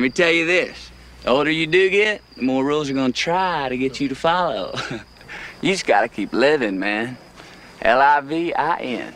let me tell you this. The older you do get, the more rules are gonna try to get you to follow. you just gotta keep living, man. L-I-V-I-N.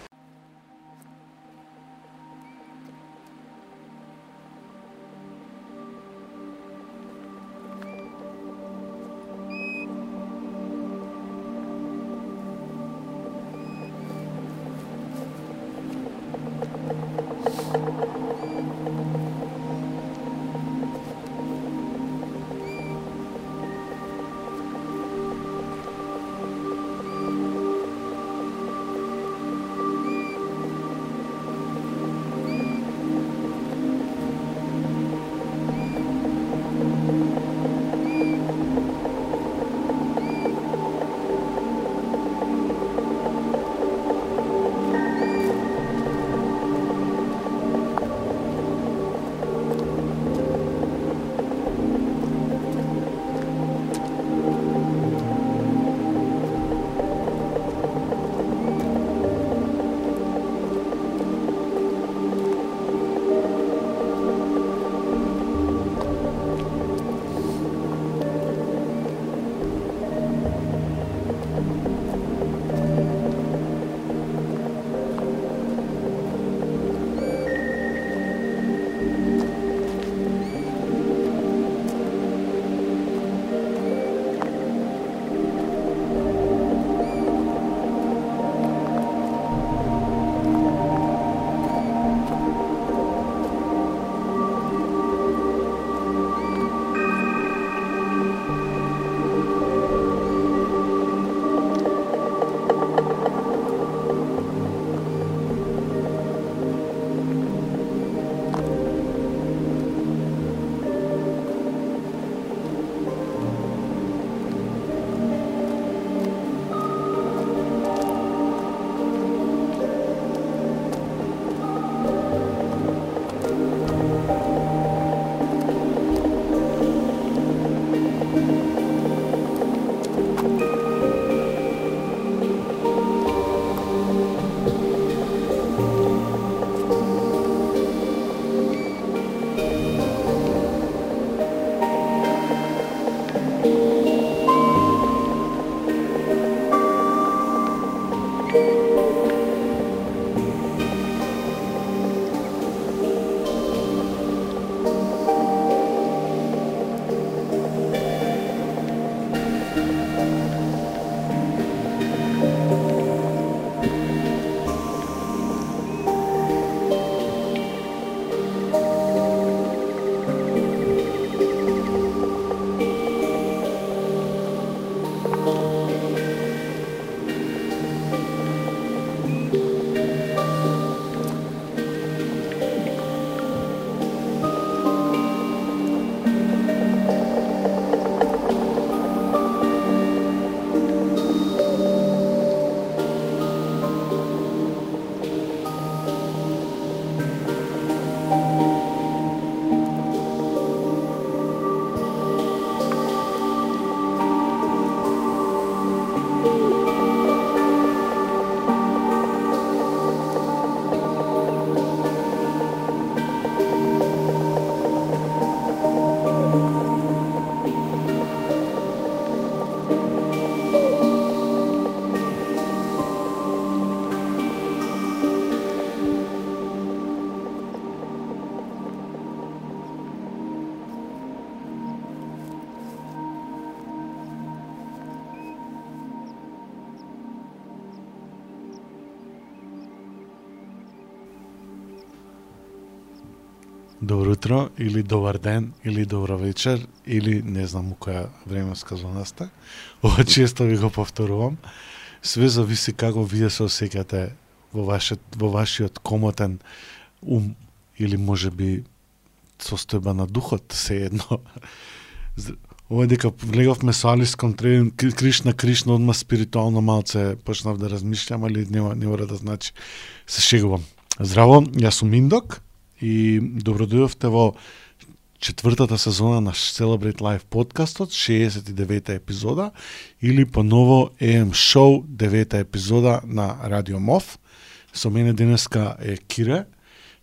Утро, или добар ден, или добро вечер, или не знам у која временска зона сте. Ова често ви го повторувам. Све зависи како вие се осеќате во, вашет, во вашиот комотен ум или може би состојба на духот, се едно. Ова дека влеговме со Алис Контревин, Кришна, Кришна, одма спиритуално малце почнав да размишлям, али не, не мора да значи. Се шегувам. Здраво, јас сум Индок, и добродојавте во четвртата сезона на Celebrate Life подкастот, 69-та епизода, или поново EM Show, 9-та епизода на Радио МОВ. Со мене денеска е Кире,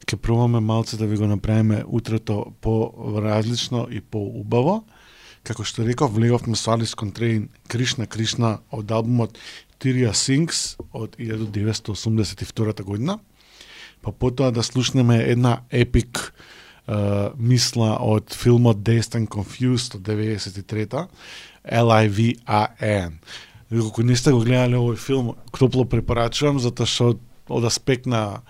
ќе пробаме малце да ви го направиме утрето по-различно и по-убаво. Како што реков, влеговме со Алис Контрейн Кришна Кришна од албумот Тирија Синкс од 1982 година. Па потоа да слушнеме една епик uh, мисла од филмот Dazed and Confused од 93-та, L-I-V-A-N. Доколку не сте го гледале овој филм, топло препорачувам, затоа што од аспект на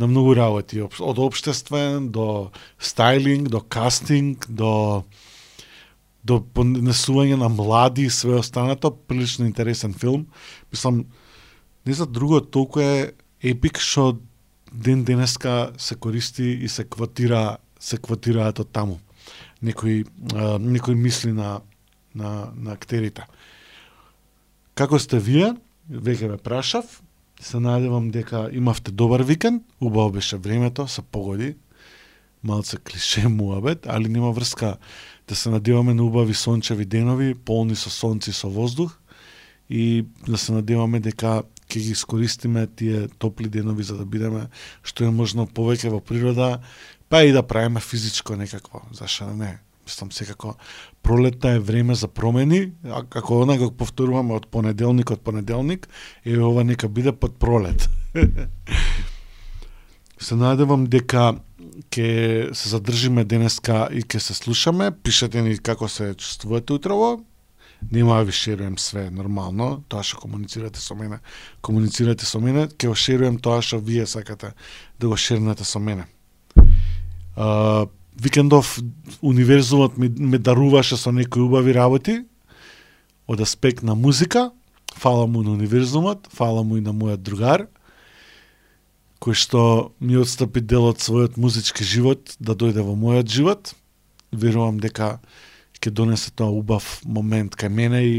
на многу работи, од обштествен до стайлинг, до кастинг, до до понесување на млади и све останато, прилично интересен филм. Мислам, не за друго, толку е епик што ден денеска се користи и се квотира се квотираат од таму. Некои некои мисли на на на актерите. Како сте вие? Веќе ве прашав. Се надевам дека имавте добар викенд, убаво беше времето, се погоди, малце клише муабет, али нема врска да се надеваме на убави сончеви денови, полни со сонци со воздух и да се надеваме дека ќе ги искористиме тие топли денови за да бидеме што е можно повеќе во природа, па и да правиме физичко некакво, зашто да не. Мислам секако пролетта е време за промени, а како она го повторуваме од понеделник од понеделник, е ова нека биде под пролет. се надевам дека ќе се задржиме денеска и ќе се слушаме. Пишете ни како се чувствувате утрово. Нема да ви шеруjem све нормално, тоа што комуницирате со мене. Комуницирате со мене, ќе го шеруjem тоа што вие сакате да го шернете со мене. А, викендов универзумот ми, ме даруваше со некои убави работи од аспект на музика. Фала му на универзумот, фала му и на мојот другар кој што ми отстапи дел од својот музички живот да дојде во мојот живот. Верувам дека ќе донесе тоа убав момент кај мене и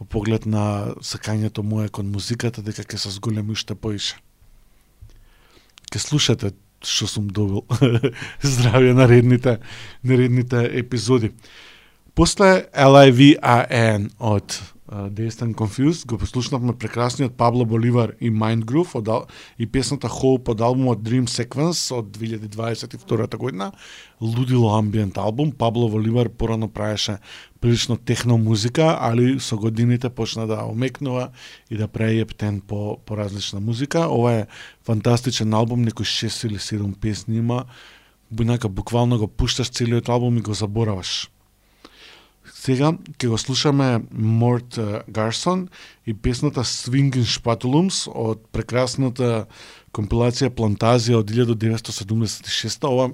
во поглед на сакањето моје кон музиката дека ќе се зголеми уште поише. Ке слушате што сум добил. Здравје на редните, наредните епизоди. После LIVAN од Dazed and Confused, го послушнавме прекрасниот Пабло Боливар и Mind Groove од, и песната Hope од албумот Dream Sequence од 2022 година. Лудило амбиент албум. Пабло Боливар порано правеше прилично техно музика, али со годините почна да омекнува и да прави ептен по, по различна музика. Ова е фантастичен албум, некои 6 или 7 песни има. Бунака буквално го пушташ целиот албум и го забораваш Сега ќе го слушаме Морт Гарсон и песната Swingin' Spatulums од прекрасната компилација Плантазија од 1976. Ова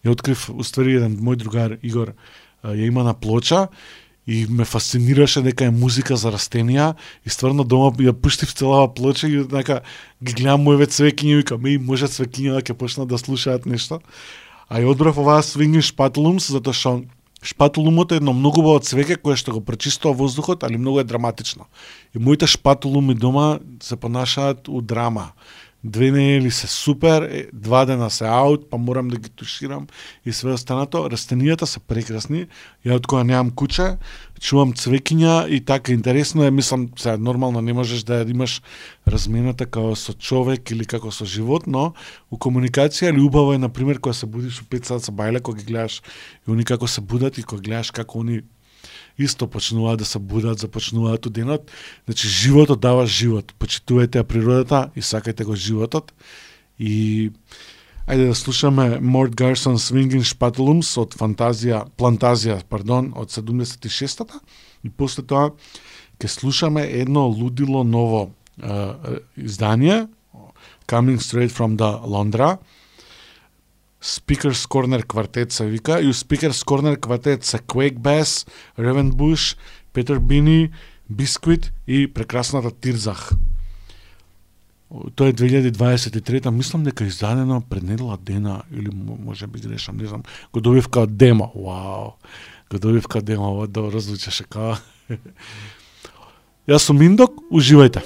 ја открив, уствари, еден мој другар Игор ја има на плоча и ме фасцинираше дека е музика за растенија и стварно дома ја пуштив целава плоча и дека ги гледам мојве цвекиња и викам, може цвекиња да ќе почнат да слушаат нешто. А ја одбрав оваа Swingin' Spatulums затоа што Шпатулумот е едно многу од цвеќе кое што го пречистува воздухот, али многу е драматично. И моите шпатулуми дома се понашаат у драма две недели се супер, два дена се аут, па морам да ги туширам и све останато. Растенијата се прекрасни. Ја од која немам куче, чувам цвекиња и така интересно е, мислам, се нормално не можеш да имаш размената како со човек или како со живот, но у комуникација или убаво е на пример кога се будиш у 5 сат со бајле кога ги гледаш и они како се будат и кога гледаш како они исто почнуваат да се будат, започнуваат у денот. Значи, животот дава живот. Почитувајте ја природата и сакајте го животот. И Ајде да слушаме Морт Гарсон Swinging Spatulums од Фантазија, Плантазија, пардон, од 76-та. И после тоа ќе слушаме едно лудило ново uh, издание, Coming Straight from the Londra, Speakers Corner квартет се вика, и у Speakers Corner квартет се Quake Bass, Raven Bush, Peter Bini, Biscuit и прекрасната Тирзах. Тоа е 2023, мислам дека издадено пред недела дена, или може би грешам, не знам, го добив као демо, вау, го добив као демо, ова да добро звучеше као. Јас сум Индок, уживајте.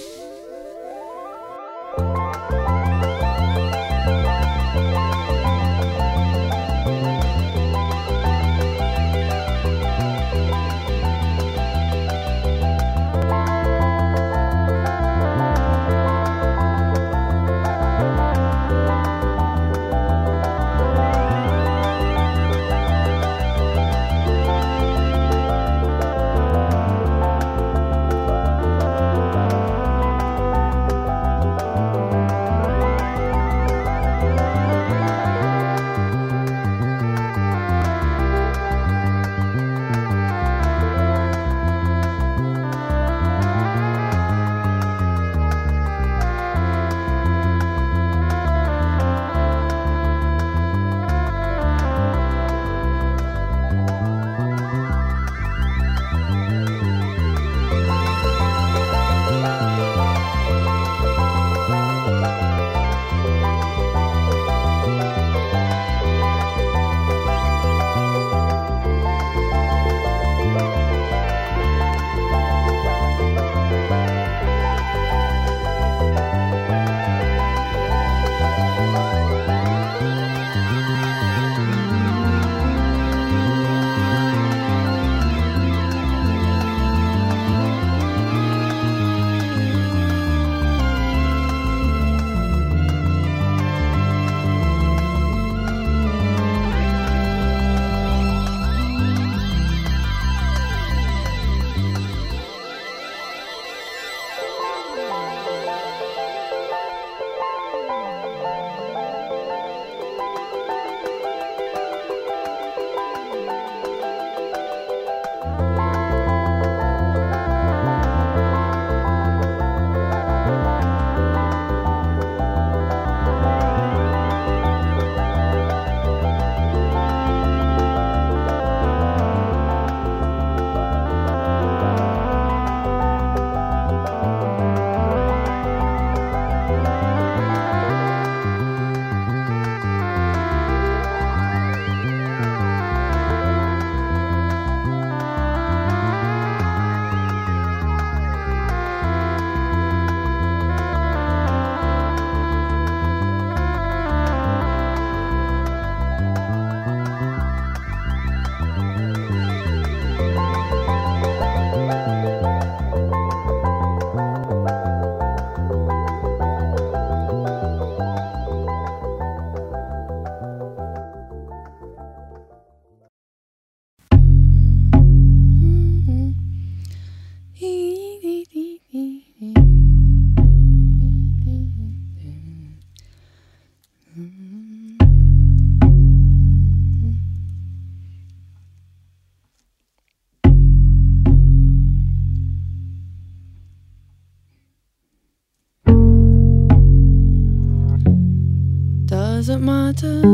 Matter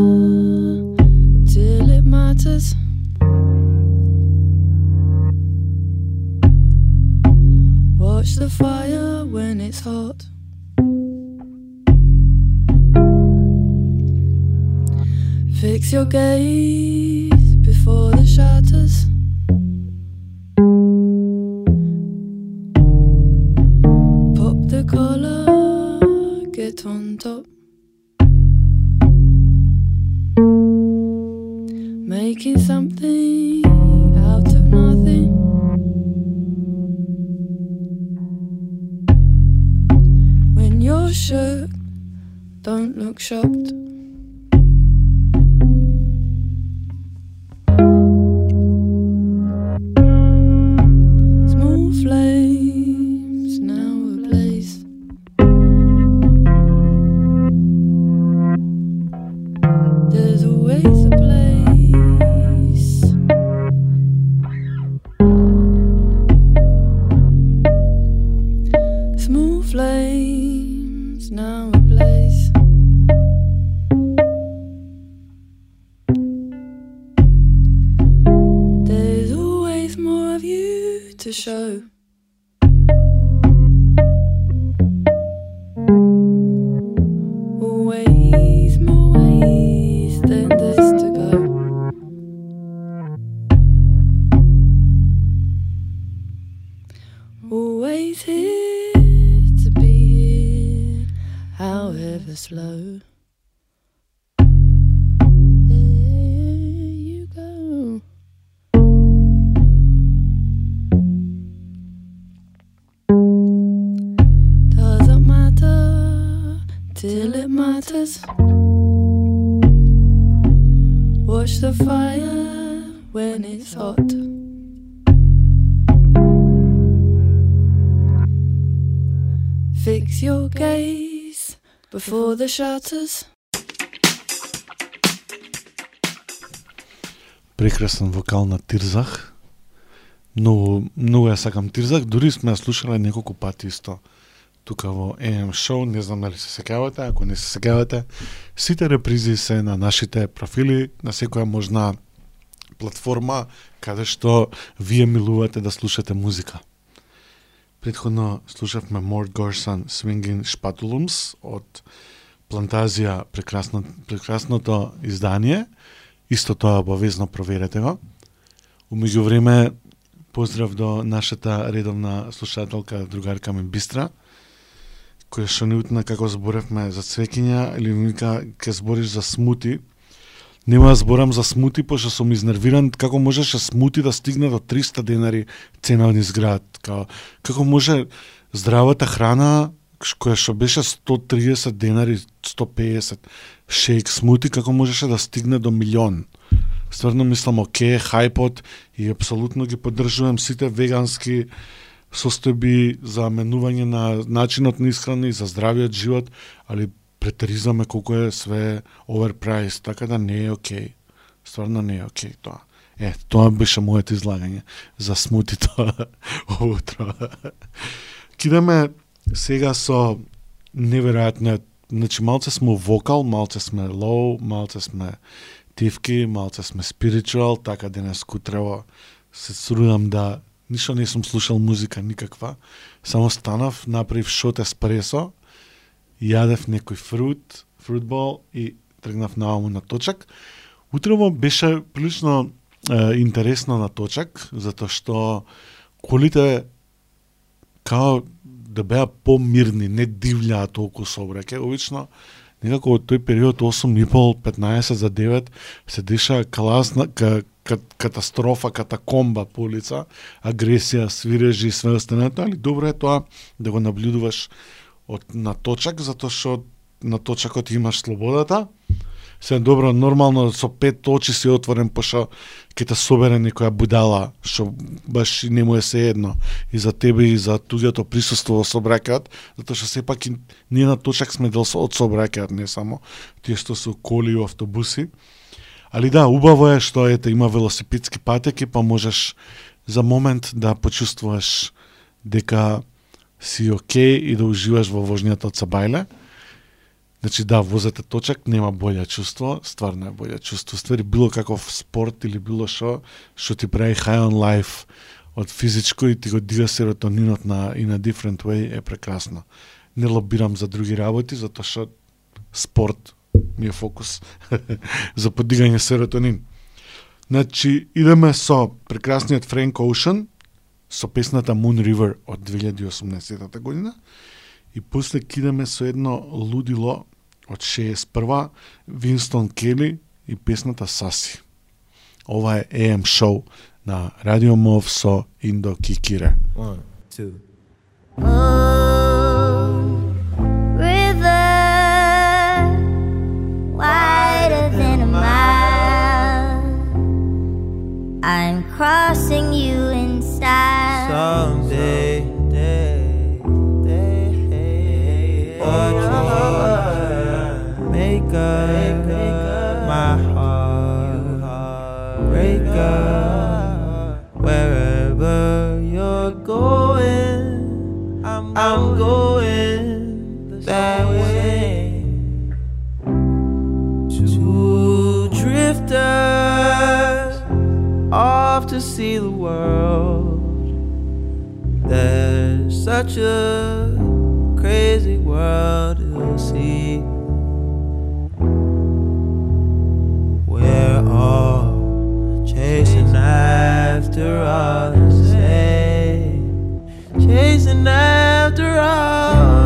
sisters. matters. Watch the fire when it's hot. Fix your gaze before the shutters. прекрасен вокал на Тирзах. Многу, многу ја сакам Тирзах, дури сме ја слушале неколку пати исто тука во AM шоу, не знам дали се сеќавате, ако не се сеќавате, сите репризи се на нашите профили, на секоја можна платформа каде што вие милувате да слушате музика. Предходно слушавме Морд Горсон Свингин Spatulums од Плантазија, прекрасно, прекрасното издание. Исто тоа обавезно проверете го. Умеѓу време, поздрав до нашата редовна слушателка, другарка ми Бистра, која што ни утна како зборевме за цвекиња, или ми вика, ке збориш за смути. Нема да зборам за смути, пошто сум изнервиран како можеше смути да стигне до 300 денари цена од изград. Као, како може здравата храна која што беше 130 денари, 150 шейк смути, како можеше да стигне до милион. Стварно мислам, оке, хајпот и апсолутно ги поддржувам сите вегански состојби за менување на начинот на исхрана и за здравиот живот, али претеризаме колку е све overpriced, така да не е окей. Стварно не е окей тоа. Е, тоа беше моето излагање за смутито утро. Кидаме сега со неверојатно, значи малце сме вокал, малце сме лоу, малце сме тивки, малце сме спиритуал, така денес кутрево се срудам да ништо не сум слушал музика никаква, само станав, направив шот еспресо, јадев некој фрут, фрутбол и тргнав нааму на точак. Утрово беше прилично е, интересно на точак, затоа што колите као да беа помирни, не дивљаа толку сообраќај. Обично некако од тој период 8,5-15 за 9 се деша класна, ка, ка, катастрофа, катакомба по улица, агресија, свирежи и све останато, али добро е тоа да го наблюдуваш од на точак, затоа што на точакот имаш слободата. Се добро, нормално со пет очи си отворен, пошо ќе те собере некоја будала, што баш не му е се едно и за тебе и за туѓото присуство во собраќајот, затоа што сепак ние на точак сме дел со- од собраќајот, не само тие што се коли и автобуси. Али да, убаво е што ете има велосипедски патеки, па можеш за момент да почувствуваш дека си окей и да уживаш во вожњата од Сабајле. Значи да, возете точак, нема боље чувство, стварно е боље чувство. Ствари било каков спорт или било што што ти прави high on life од физичко и ти го дига серотонинот на in a different way е прекрасно. Не лобирам за други работи затоа што спорт ми е фокус за подигање серотонин. Значи, идеме со прекрасниот Frank Ocean, со песната Moon River од 2018 година, и после кидаме со едно лудило од 61 Винстон Кели и песната Саси. Ова е AM шоу на Радио Мов со Индо Кикире. One, two. Oh, river, wider than a mile. I'm crossing you in style. Someday, see the world. There's such a crazy world to see. We're all chasing after all the same, chasing after all.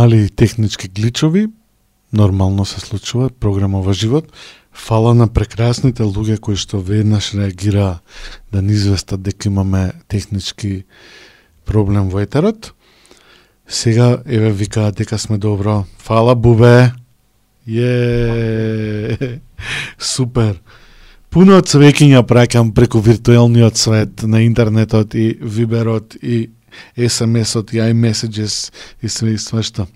Мали технички гличови, нормално се случува, програма во живот. Фала на прекрасните луѓе кои што веднаш реагираа да ни известат дека имаме технички проблем во етерот. Сега, еве, викаат дека сме добро. Фала, бубе! Је! Супер! Пуно од цвеќиња праќам преку виртуелниот свет на интернетот и Виберот и SMS-от и iMessages и све и свешто.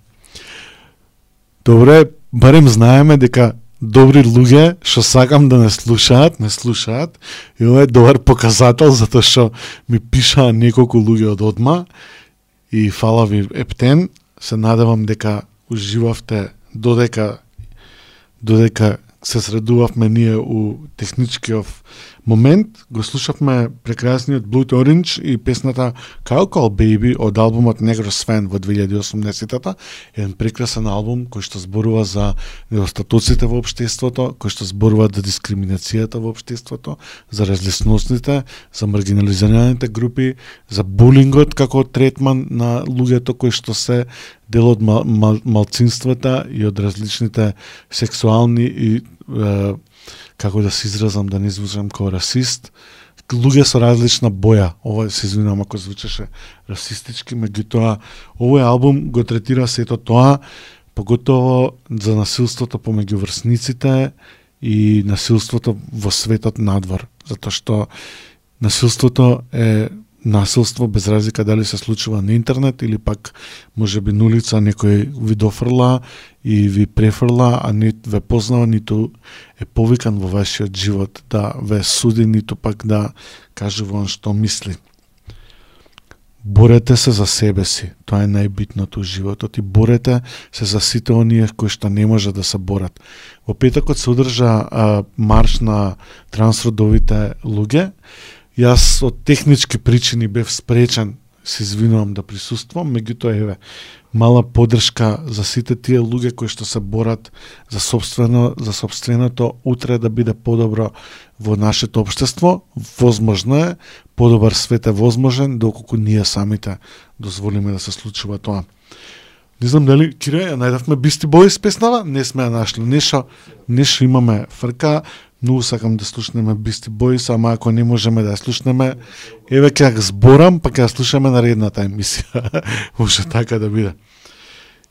Добре, барем знаеме дека добри луѓе што сакам да не слушаат, не слушаат и ова е добар показател затоа што ми пишаа неколку луѓе од одма и фала ви ептен, се надевам дека уживавте додека додека се средувавме ние у техничкиот момент, го слушавме прекрасниот Blood Orange и песната Call Call Baby од албумот Negro Sven во 2018-тата, еден прекрасен албум кој што зборува за недостатоците во општеството, кој што зборува за дискриминацијата во општеството, за различностите, за маргинализираните групи, за булингот како третман на луѓето кои што се дел од мал, мал, малцинствата и од различните сексуални и е, како да се изразам да не звучам како расист, луѓе со различна боја. Ова се извинувам ако звучеше расистички, меѓутоа овој албум го третира сето тоа, поготово за насилството помеѓу врсниците и насилството во светот надвор, затоа што насилството е насилство без разлика дали се случува на интернет или пак може би на улица некој ви дофрла и ви префрла, а не ве познава, ниту е повикан во вашиот живот да ве суди, ниту пак да кажува он што мисли. Борете се за себе си. Тоа е најбитното у животот и борете се за сите оние кои што не може да се борат. Во петокот се одржа а, марш на трансродовите луѓе. Јас од технички причини бев спречен, се извинувам да присуствувам, меѓутоа еве мала поддршка за сите тие луѓе кои што се борат за собствено за собственото утре да биде подобро во нашето општество. Возможно е, подобар свет е возможен доколку ние самите дозволиме да се случува тоа. Не знам дали Кире ја најдавме Бисти Бојс песнава, не сме ја нашли. Нешо нешо имаме фрка, многу сакам да слушнеме Бисти Boys, ама ако не можеме да ја слушнеме, еве ќе ја зборам, па ќе ја слушаме наредната емисија. Може така да биде.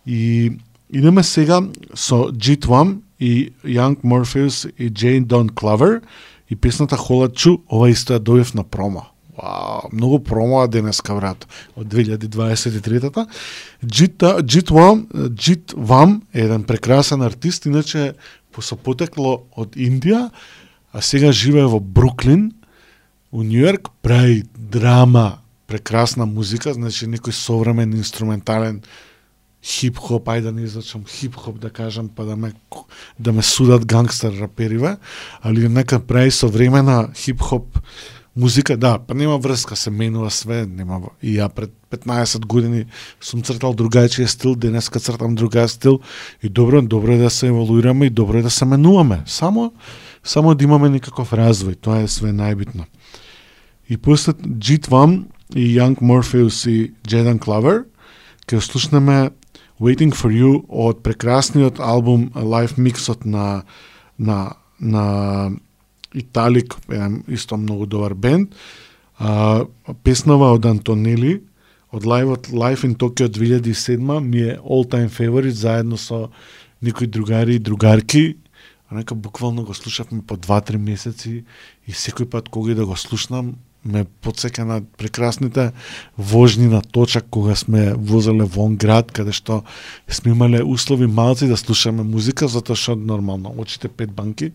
И идеме сега со G2 и Young Morpheus и Jane Don Clover и песната Холачу, ова исто ја дојев на промо. Вау, многу промоа денеска, брат, од 2023-та. Джит, Джит Вам, Джит Вам е еден прекрасен артист, иначе Па со потекло од Индија, а сега живее во Бруклин, у Њујорк, прави драма, прекрасна музика, значи некој современ инструментален хип-хоп, ајде да не излачам хип-хоп да кажам, па да ме, да ме судат гангстер рапериве, али нека прави современа хип-хоп музика, да, па нема врска, се менува све, нема и ја пред 15 години сум цртал другачиј стил, денеска цртам другај стил и добро, добро е да се еволуираме и добро е да се менуваме. Само само да имаме некаков развој, тоа е све најбитно. И после Джит Вам и Young Morpheus и Jaden Clover ќе слушнеме Waiting for You од прекрасниот албум Live Mixот на на на Италик, еден исто многу добар бенд. А, песнава од Антонели, од лајвот Live in Tokyo 2007 ми е all time favorite заедно со некои другари и другарки. Нека буквално го слушавме по 2-3 месеци и секој пат кога да го слушнам ме подсека на прекрасните вожни на точак кога сме возеле вон град каде што сме имале услови малци да слушаме музика затоа што нормално очите пет банки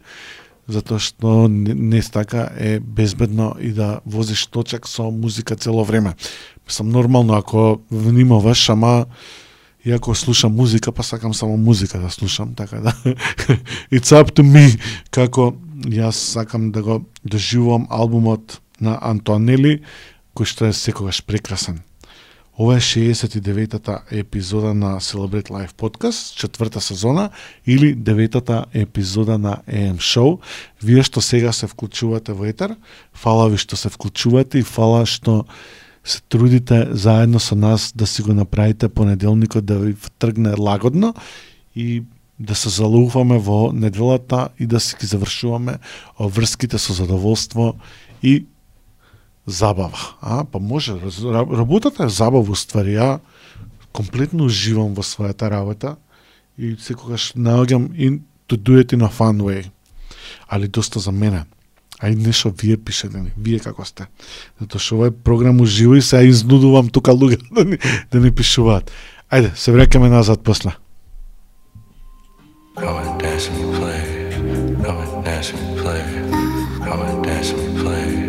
затоа што не, не така е безбедно и да возиш точак со музика цело време. Мислам нормално ако внимаваш, ама и ако слушам музика, па сакам само музика да слушам, така да it's up to me како јас сакам да го доживувам албумот на Антонели, кој што е секогаш прекрасен. Ова е 69-та епизода на Celebrate Life Podcast, четврта сезона или деветата епизода на AM Show. Вие што сега се вклучувате во етер, фала ви што се вклучувате и фала што се трудите заедно со нас да си го направите понеделникот да ви тргне лагодно и да се залуваме во неделата и да си ги завршуваме врските со задоволство и забава. А, па може, работата е забава ствари. Ја комплетно уживам во својата работа и секогаш наоѓам И to do it in a fun way. Али доста за мене. Ај нешто вие пишете ни, вие како сте. Затоа што овој програм уживо и се изнудувам тука луѓе да ни, да ни пишуваат. Ајде, се врекаме назад после. Go and dance and play. Go and dance and play. Go and dance and play.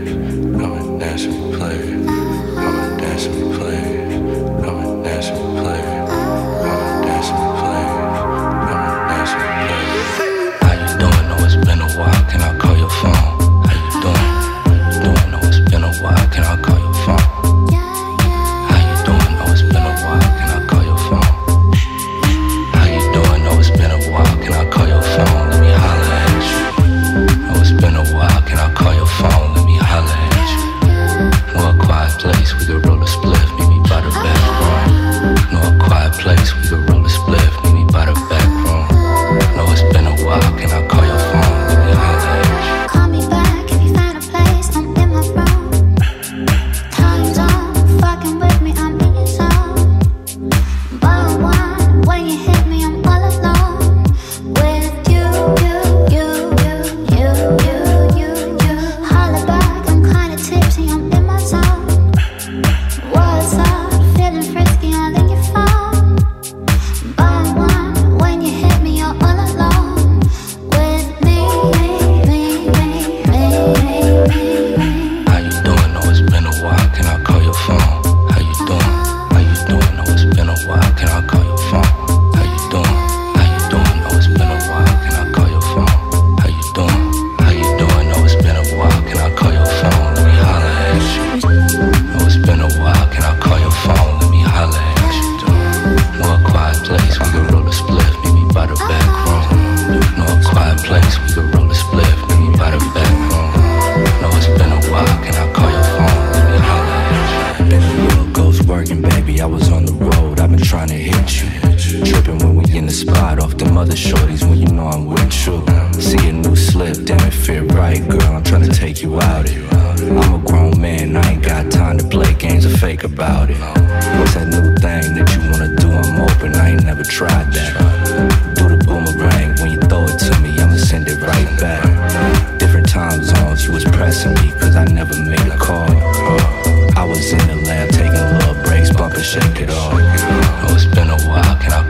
dancing players, a dancing players, poet dancing players. Girl, I'm trying to take you out. I'm a grown man, I ain't got time to play games or fake about it. What's that new thing that you wanna do? I'm open, I ain't never tried that. Do the boomerang when you throw it to me, I'ma send it right back. Different time zones, you was pressing me, cause I never made a call. I was in the lab taking little breaks, bumping, shake it off. Oh, it's been a while, can I?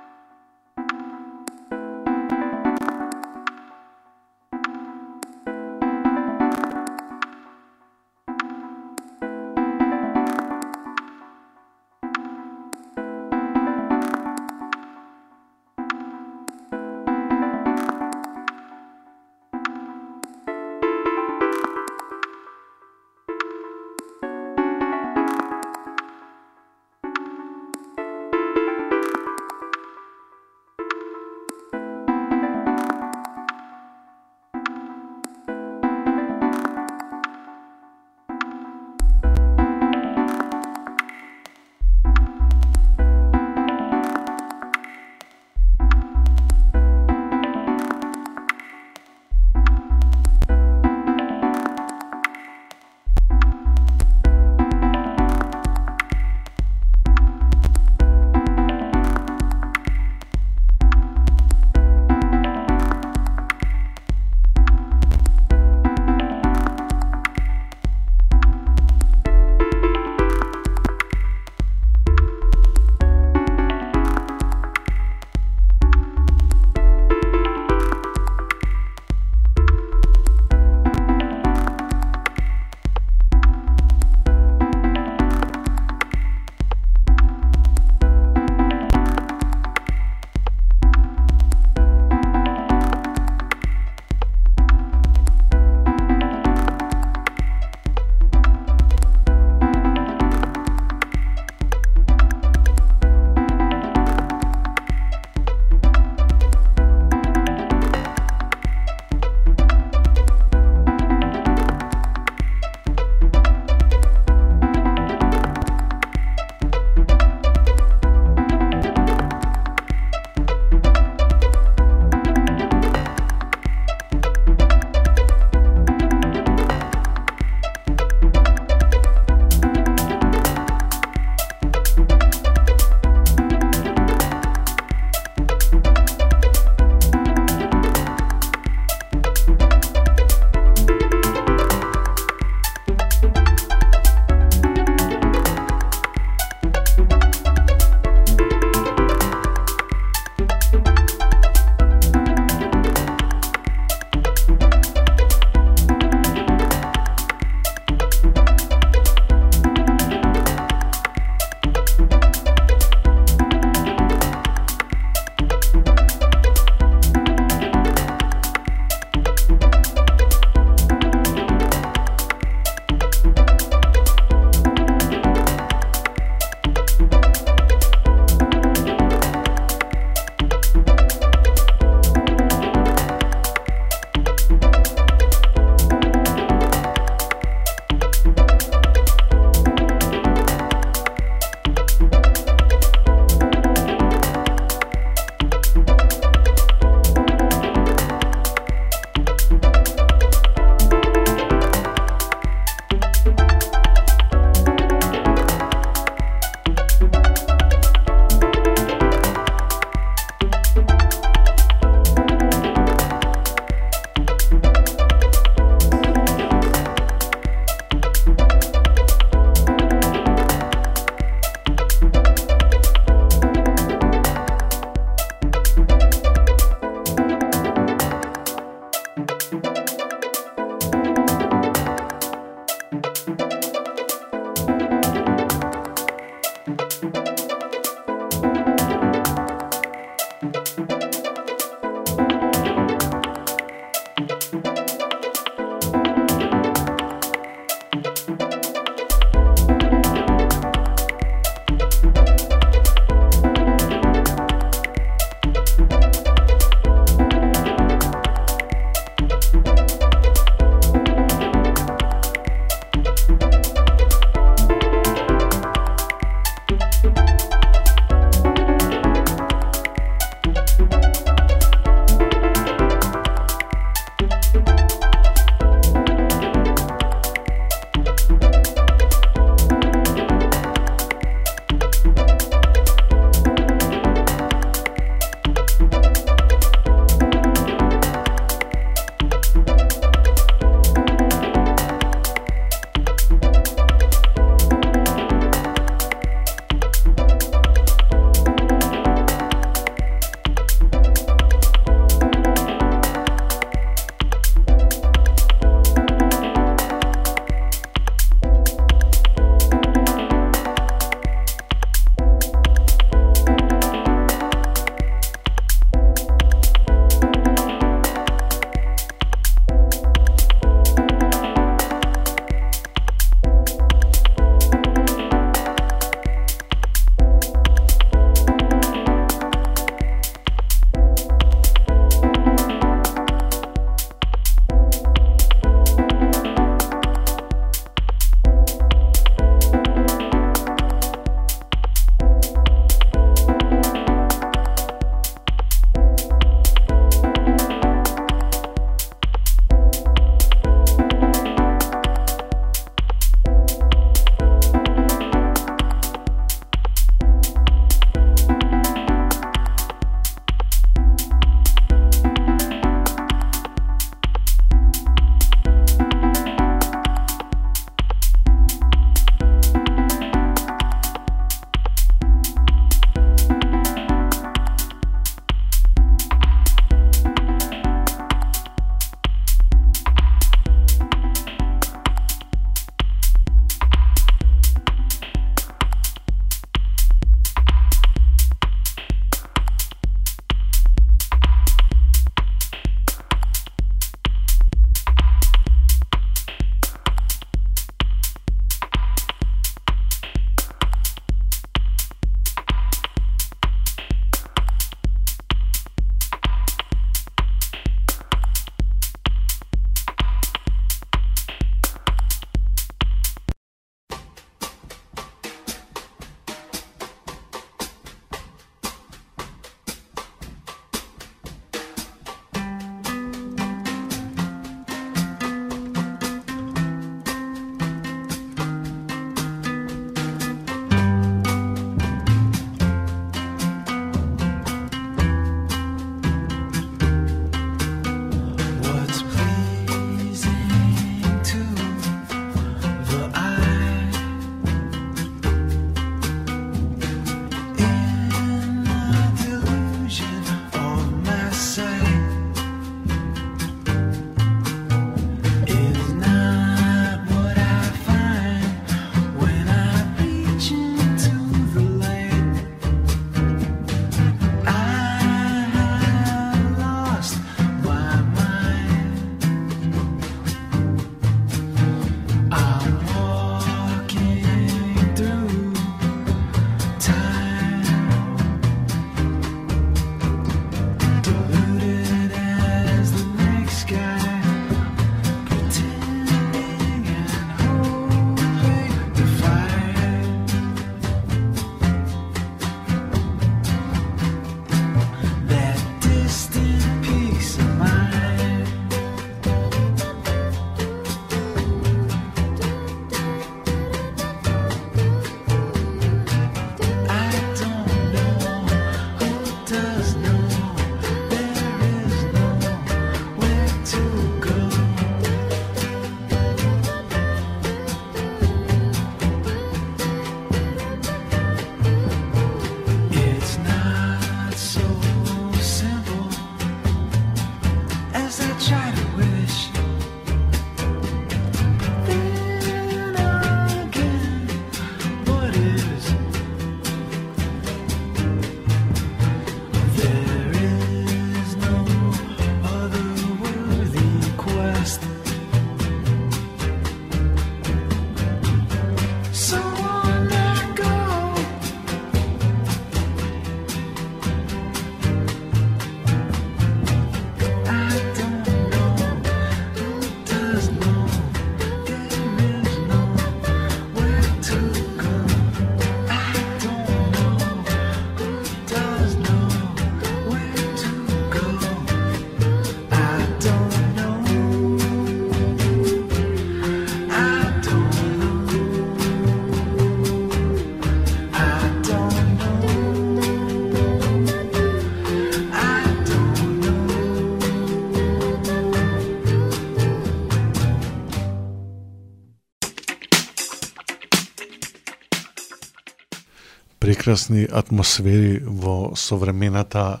Прекрасни атмосфери во современата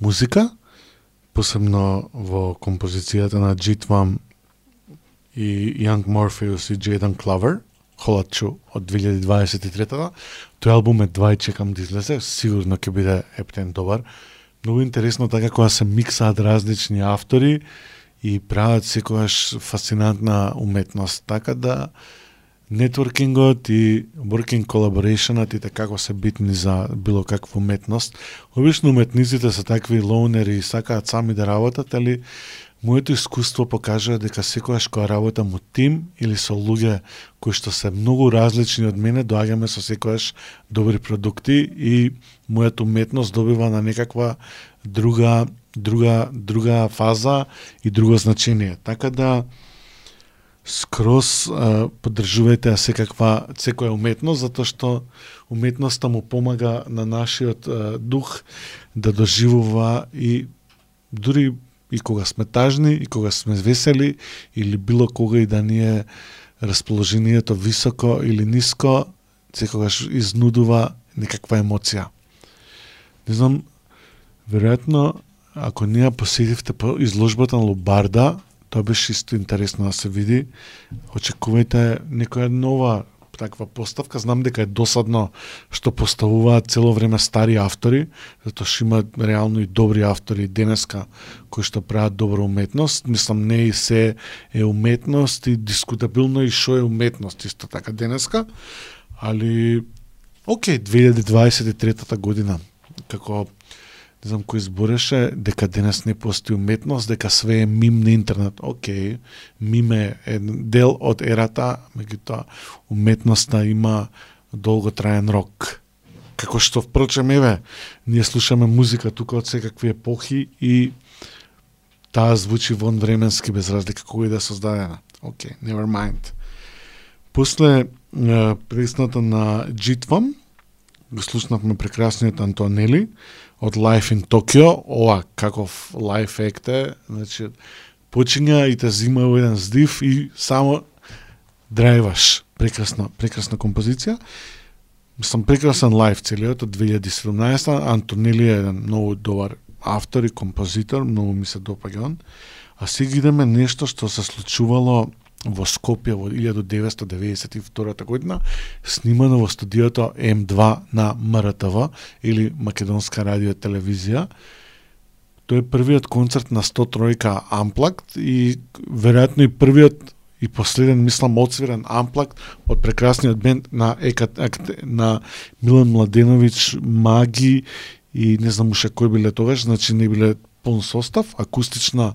музика, посебно во композицијата на Джитвам и Young Morpheus и Jaden Clover, Холачу од 2023-та. Тој албум е два и чекам да излезе, сигурно ќе биде ептен добар. Многу интересно така кога се миксаат различни автори и прават секогаш фасцинантна уметност, така да нетворкингот и working collaborationот и така како се битни за било каква уметност. Обично уметниците се такви лоунери и сакаат сами да работат, али моето искуство покажува дека секогаш кога работам од тим или со луѓе кои што се многу различни од мене, доаѓаме со секогаш добри продукти и мојата уметност добива на некаква друга друга друга фаза и друго значење. Така да скроз а, поддржувајте секаква секоја уметност затоа што уметноста му помага на нашиот а, дух да доживува и дури и кога сме тажни и кога сме весели или било кога и да ни е расположението високо или ниско секогаш изнудува некаква емоција. Не знам, веројатно ако ние посетивте по изложбата на Лубарда, тоа беше исто интересно да се види. Очекувајте некоја нова таква поставка. Знам дека е досадно што поставуваат цело време стари автори, затоа што има реално и добри автори денеска кои што прават добра уметност. Мислам не и се е уметност и дискутабилно и што е уметност исто така денеска. Али окей, 2023 година како не знам кој збореше, дека денес не постои уметност, дека све е мим на интернет. Океј, мим е дел од ерата, меѓутоа уметноста има долготраен рок. Како што впрочем еве, ние слушаме музика тука од секакви епохи и таа звучи вон временски без разлика кој да е создадена. Океј, okay, never mind. После пресната на Джитвам, го слушнавме прекрасниот Антонели, од Life in Tokyo, ова каков лайф ект е, значи почиња и те зима во еден здив и само драйваш. Прекрасна, прекрасна композиција. Мислам, прекрасен лайф целиот од 2017. Антонели е еден многу добар автор и композитор, многу ми се допаѓа он. А сега идеме нешто што се случувало во Скопје во 1992 година, снимано во студиото М2 на МРТВ или Македонска радио телевизија. Тој е првиот концерт на 103 Unplugged и веројатно и првиот и последен, мислам, одсвирен амплакт од прекрасниот бенд на Екат, на Милан Младенович, Маги и не знам уште кој биле тогаш, значи не биле полн состав, акустична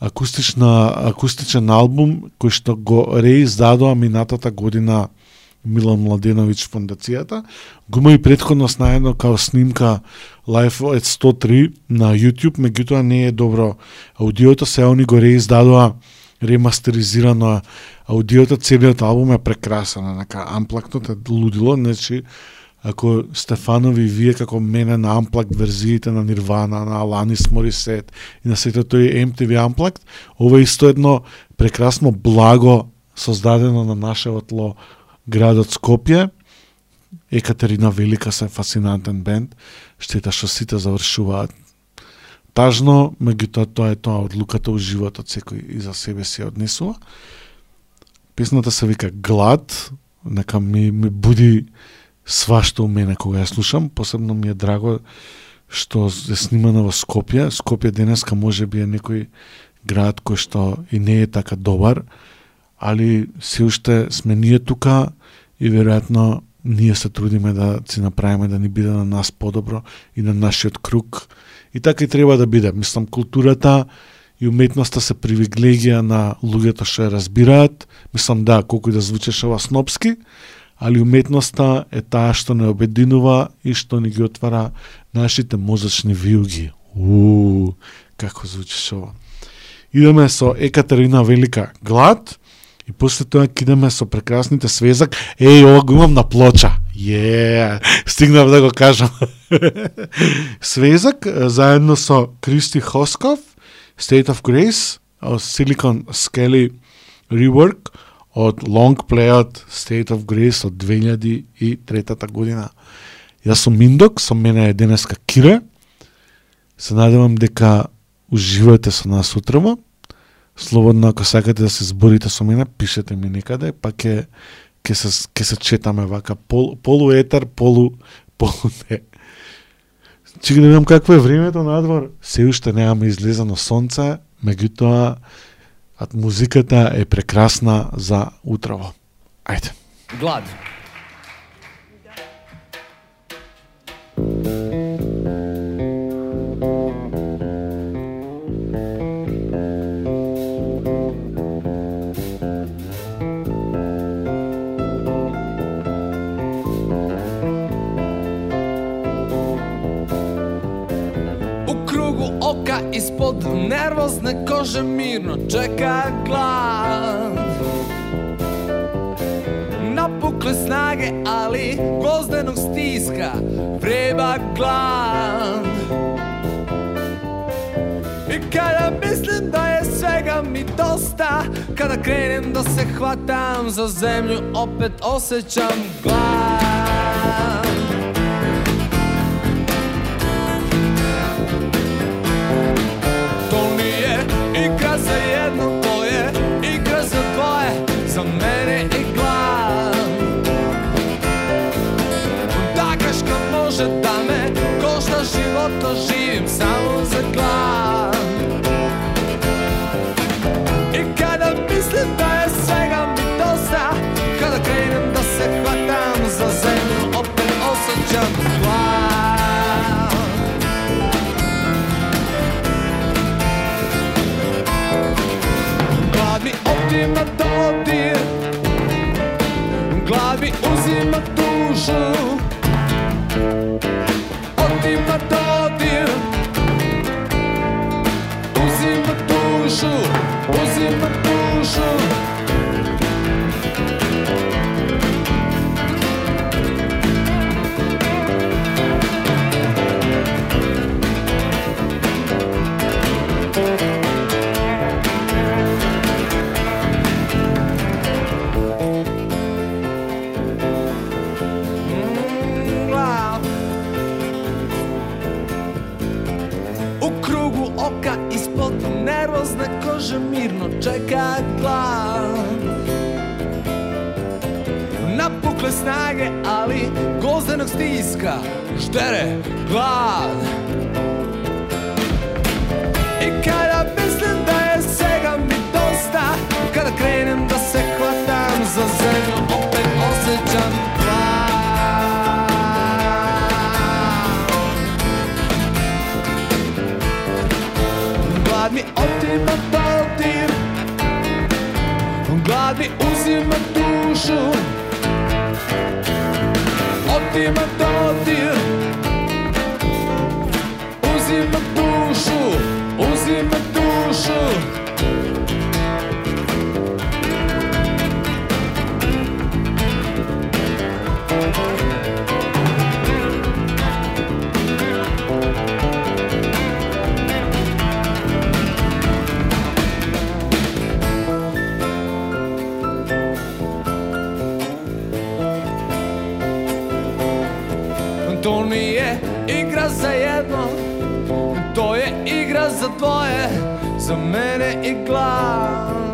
акустична акустичен албум кој што го реиздадоа минатата година Милан Младенович фондацијата. Го има и предходно снајдено као снимка Life at 103 на YouTube, меѓутоа не е добро аудиото, се они го реиздадоа ремастеризирано аудиото, целиот албум е прекрасен, нака амплактот е лудило, значи ако Стефанови вие како мене на Unplugged верзиите на Нирвана, на Аланис Морисет и на сето тој MTV Unplugged, ова е исто едно прекрасно благо создадено на нашето тло градот Скопје. Екатерина Велика се фасинантен бенд, штета што сите завршуваат тажно, меѓутоа тоа е тоа одлуката у животот секој и за себе си однесува. Песната се вика Глад, нека ми, ми буди свашто у мене кога ја слушам, посебно ми е драго што е снимана во Скопје. Скопје денеска може би е некој град кој што и не е така добар, али се уште сме ние тука и веројатно ние се трудиме да си направиме да ни биде на нас подобро и на нашиот круг. И така и треба да биде. Мислам, културата и уметноста се привилегија на луѓето што ја разбираат. Мислам, да, колку и да звучеше ова снопски, али уметноста е таа што не обединува и што ни ги отвара нашите мозачни вијуги. Уу, како звучиш ова. Идеме со Екатерина Велика Глад и после тоа кидеме со прекрасните свезак. Еј, ова го имам на плоча. Је, стигнав да го кажам. свезак заедно со Кристи Хосков, State of Grace, Silicon Skelly Rework, од Long Play State of Grace од 2003 година. Јас сум Миндок, со мене е денеска Кире. Се надевам дека уживате со нас утрово. Слободно ако сакате да се зборите со мене, пишете ми некаде, па ќе ќе се ќе се четаме вака пол, полу полу полу не. Чека да видам какво е времето надвор. Се уште немаме излезано сонце, меѓутоа а музиката е прекрасна за утрово. Ајде. Глад. Nervozne kože mirno čeka glad Napukle snage, ali gvozdenog stiska vreba glad I kada mislim da je svega mi dosta Kada krenem da se hvatam za zemlju Opet osjećam glad kože mirno čeka glav Napukle snage, ali gozdenog stiska ždere glad I kada mislim da je svega mi dosta Kada krenem da se hvatam za zemlju Mi uzima dušu. Otima dodir igra za jedno To je igra za dvoje Za mene i glad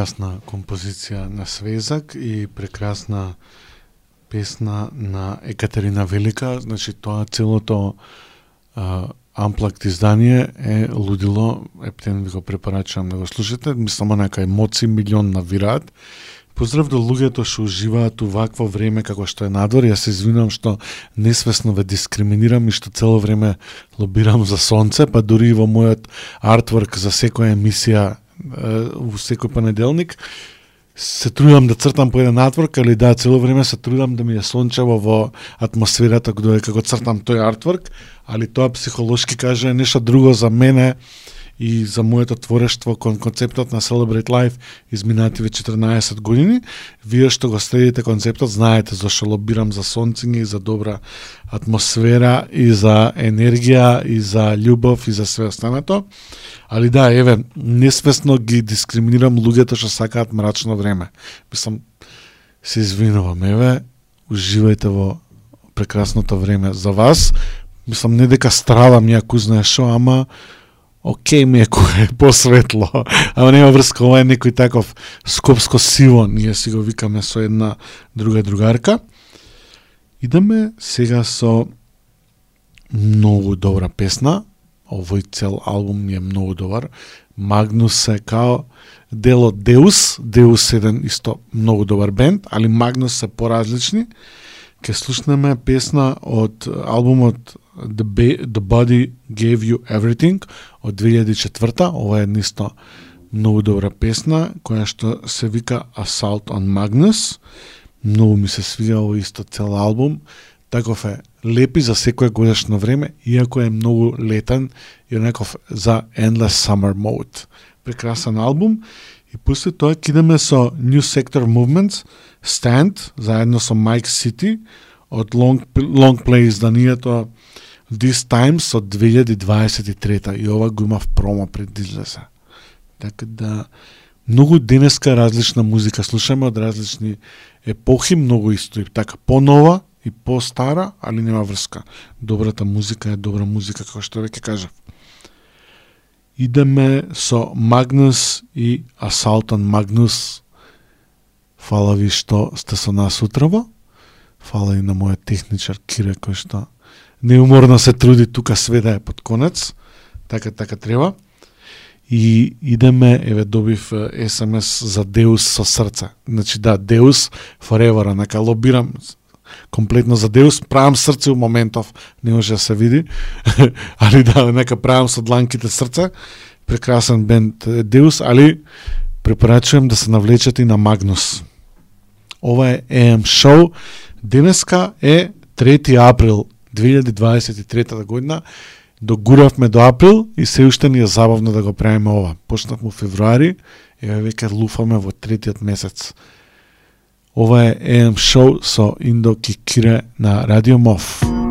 прекрасна композиција на Свезак и прекрасна песна на Екатерина Велика, значи тоа целото а, Амплакт издание е лудило, ептен ви го препорачувам да го слушате, мислам онака емоции милион навираат. Поздрав до луѓето што уживаат увакво време како што е надвор. Јас се извинувам што несвесно ве дискриминирам и што цело време лобирам за сонце, па дури и во мојот артворк за секоја емисија во секој понеделник се трудам да цртам по еден артворк, али да, цело време се трудам да ми е сончево во атмосферата кога како цртам тој артворк, али тоа психолошки каже нешто друго за мене и за моето творештво кон концептот на Celebrate Life изминативе 14 години. Вие што го следите концептот знаете зашто лобирам за сонцење и за добра атмосфера и за енергија и за љубов и за све останато. Али да, еве, несвесно ги дискриминирам луѓето што сакаат мрачно време. Мислам, се извинувам, еве, уживајте во прекрасното време за вас. Мислам, не дека страдам ја знае шо, ама окей ми е кој е посветло, ама нема врска, ова е некој таков скопско сиво, ние си го викаме со една друга другарка. Идеме сега со многу добра песна, овој цел албум ми е многу добар. Магнус е као дел од Деус, Деус е еден исто многу добар бенд, али Магнус се поразлични. Ке слушнеме песна од албумот The, Ba- The Body Gave You Everything од 2004 Ова е нисто многу добра песна која што се вика Assault on Magnus. Многу ми се свига овој исто цел албум. Таков е лепи за секое годишно време, иако е многу летен и неков за Endless Summer Mode. Прекрасен албум. И после тоа кидаме со New Sector Movements, Stand, заедно со Mike City, од Long, Long Play изданието This Time со 2023 и ова го имав промо пред да. Така да многу денеска различна музика слушаме од различни епохи, многу исто и така понова и постара, али нема врска. Добрата музика е добра музика, како што веќе кажав. Идеме со Магнус и Асалтан Магнус. Фала ви што сте со нас утрово. Фала и на мојот техничар Кире кој што неуморно се труди тука све да е под конец. Така така треба. И идеме, еве добив SMS СМС за Деус со срце. Значи да, Деус forever, нека лобирам комплетно за Деус, правам срце у моментов, не може да се види, али да, нека правам со дланките срце, прекрасен бенд Деус, али препорачувам да се навлечат и на Магнус. Ова е AM Show. Денеска е 3 април 2023 година. Догуравме до април и се уште ни е забавно да го правиме ова. Почнавме во февруари, еве веќе луфаме во третиот месец. Ова е AM Show со Индо Кикире на Радио МОВ.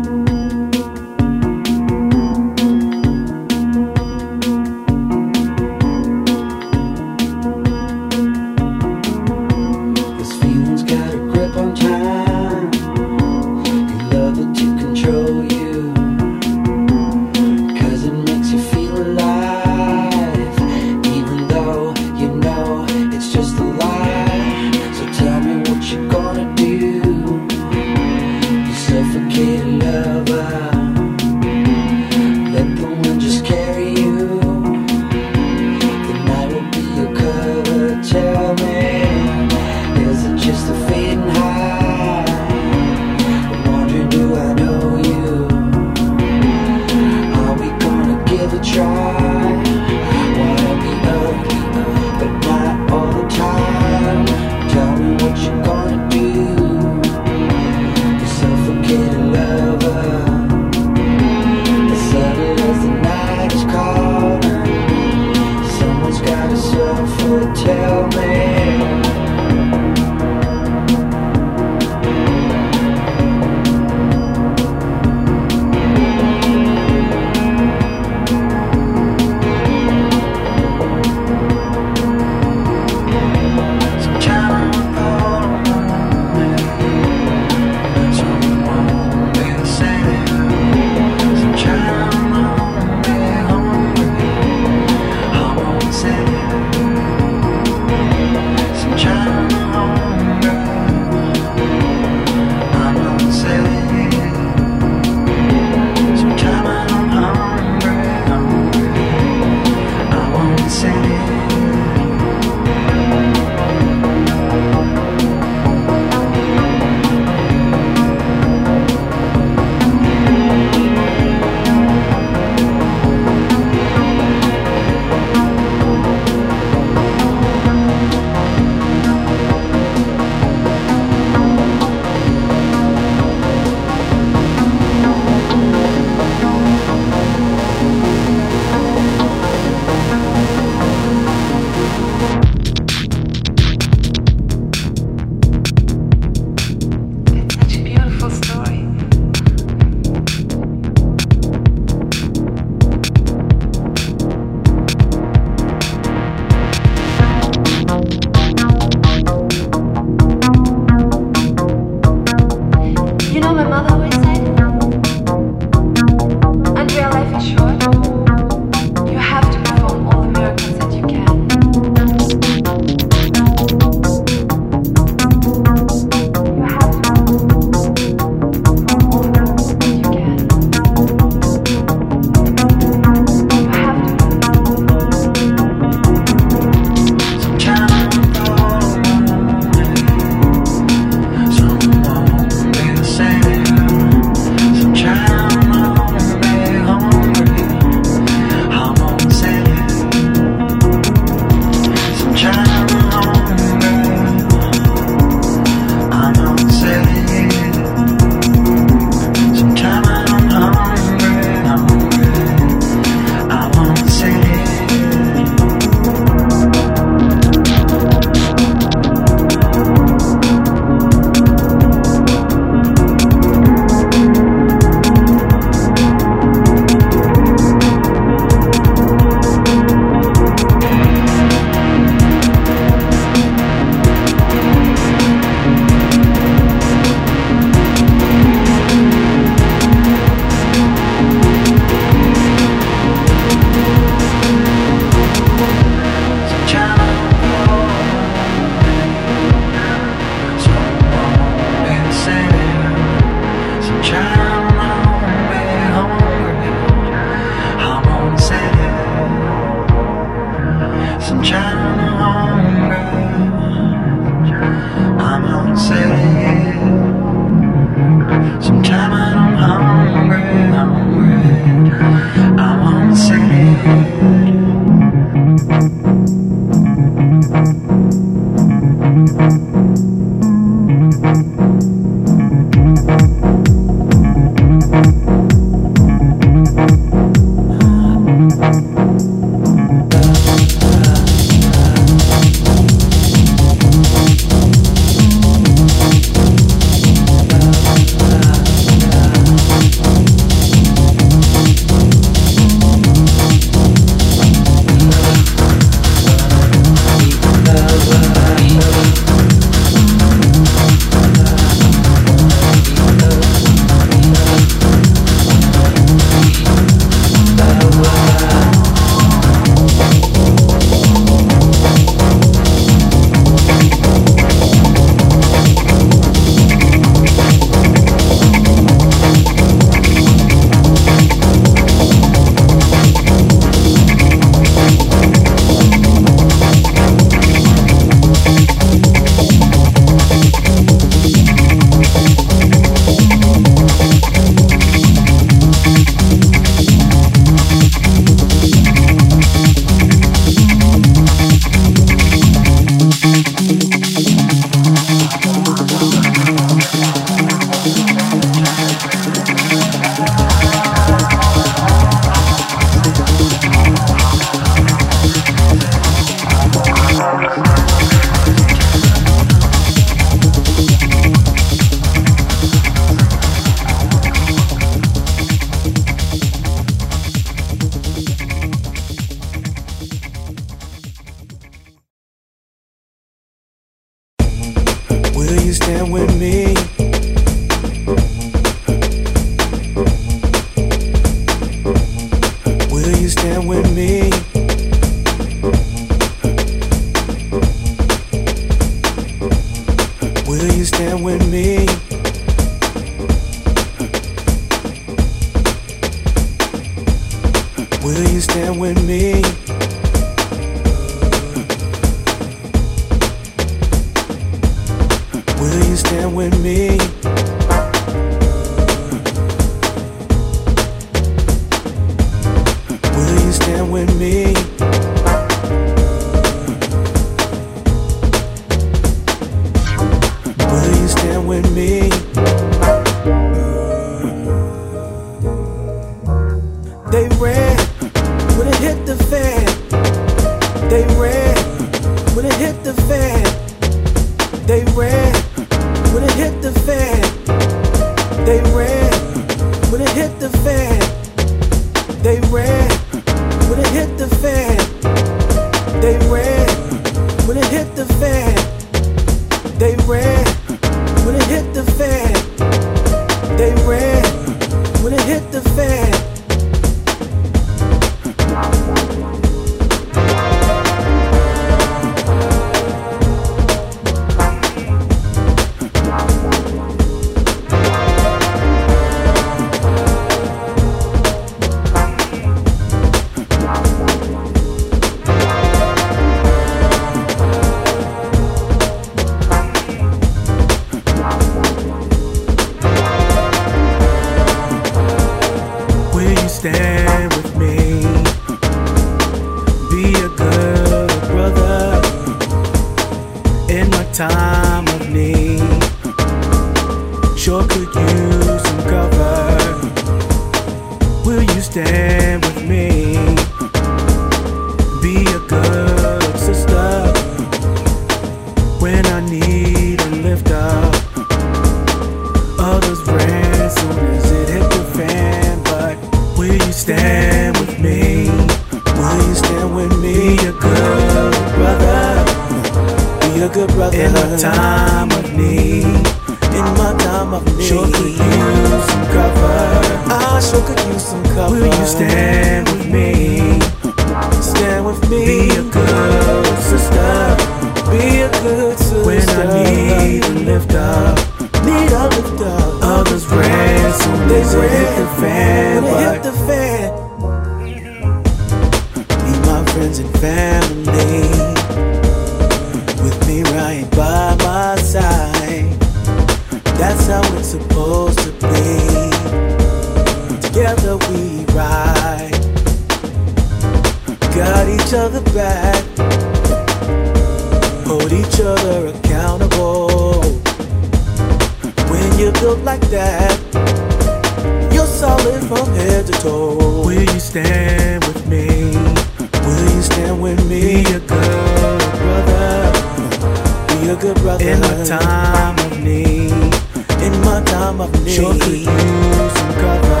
Time of need. Sure could use some cover.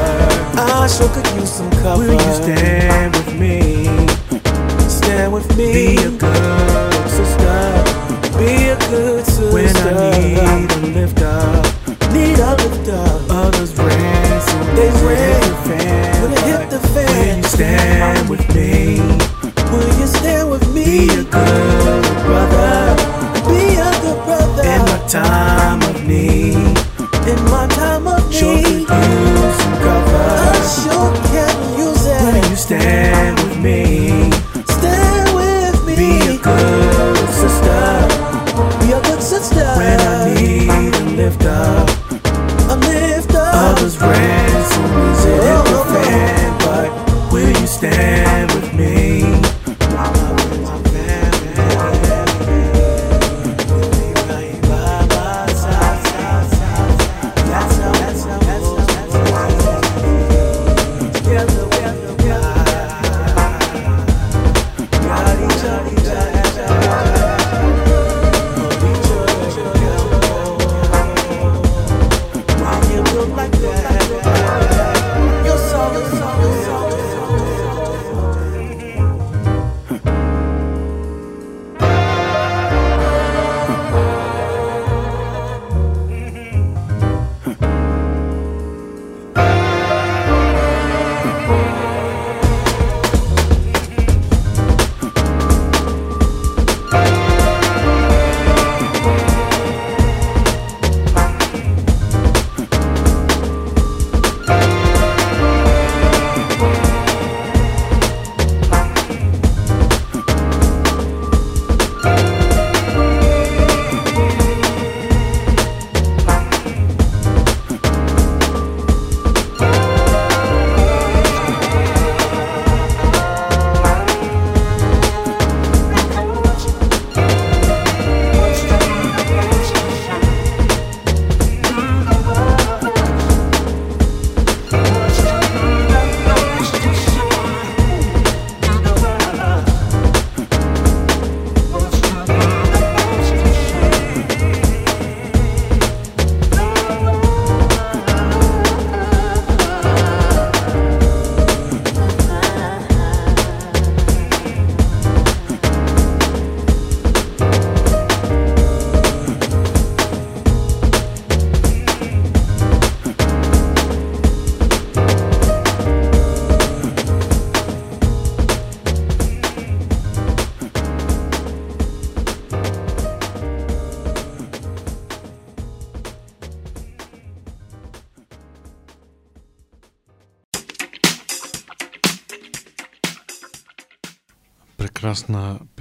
I sure could use some cover. Will you stand with me? Stand with me. Be a good sister. Be a good sister. When I need a lift up. Need a lift up. Others ransom. They ran. When it hit the fan. Will you stand with me? Will you stand with me? Be a good brother. Be a good brother. In my time of need. In my time of need. Sure could use some cover. I sure can use it. Will you stand with me? Stand with me. Be a good sister. Be a good sister. When I need a lift up.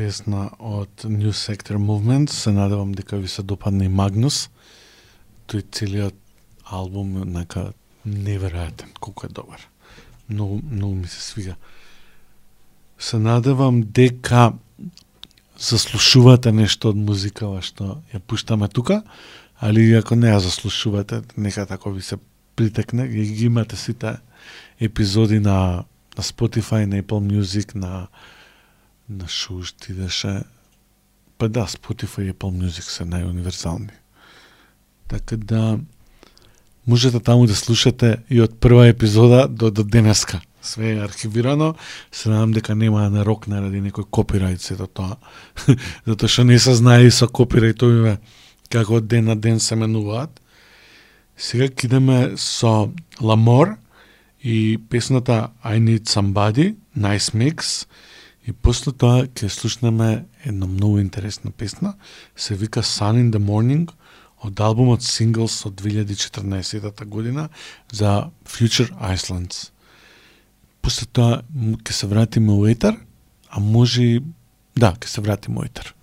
Песна од New Sector Movement. Се надевам дека ви се допадне и Магнус. Тој целиот албум е нека неверојатен, колку е добар. Многу, многу ми се свига. Се надевам дека заслушувате нешто од музикава што ја пуштаме тука, али ако не ја заслушувате, нека тако ви се притекне, и ги имате сите епизоди на, на Spotify, на Apple Music, на на шушт идеше па да, Spotify и Apple Music се најуниверзални. Така да можете таму да слушате и од прва епизода до, до денеска. Све е архивирано, се надам дека нема на рок наради некој копирајт сето тоа. Затоа што не се знае и со копирајтовиве како од ден на ден се менуваат. Сега кидеме со Ламор и песната I Need Somebody, Nice Mix, И после тоа ќе слушнеме една многу интересна песна, се вика Sun in the Morning од албумот Singles од 2014 година за Future Islands. После тоа ќе се вратиме у етер, а може и- да, ќе се вратиме у етер.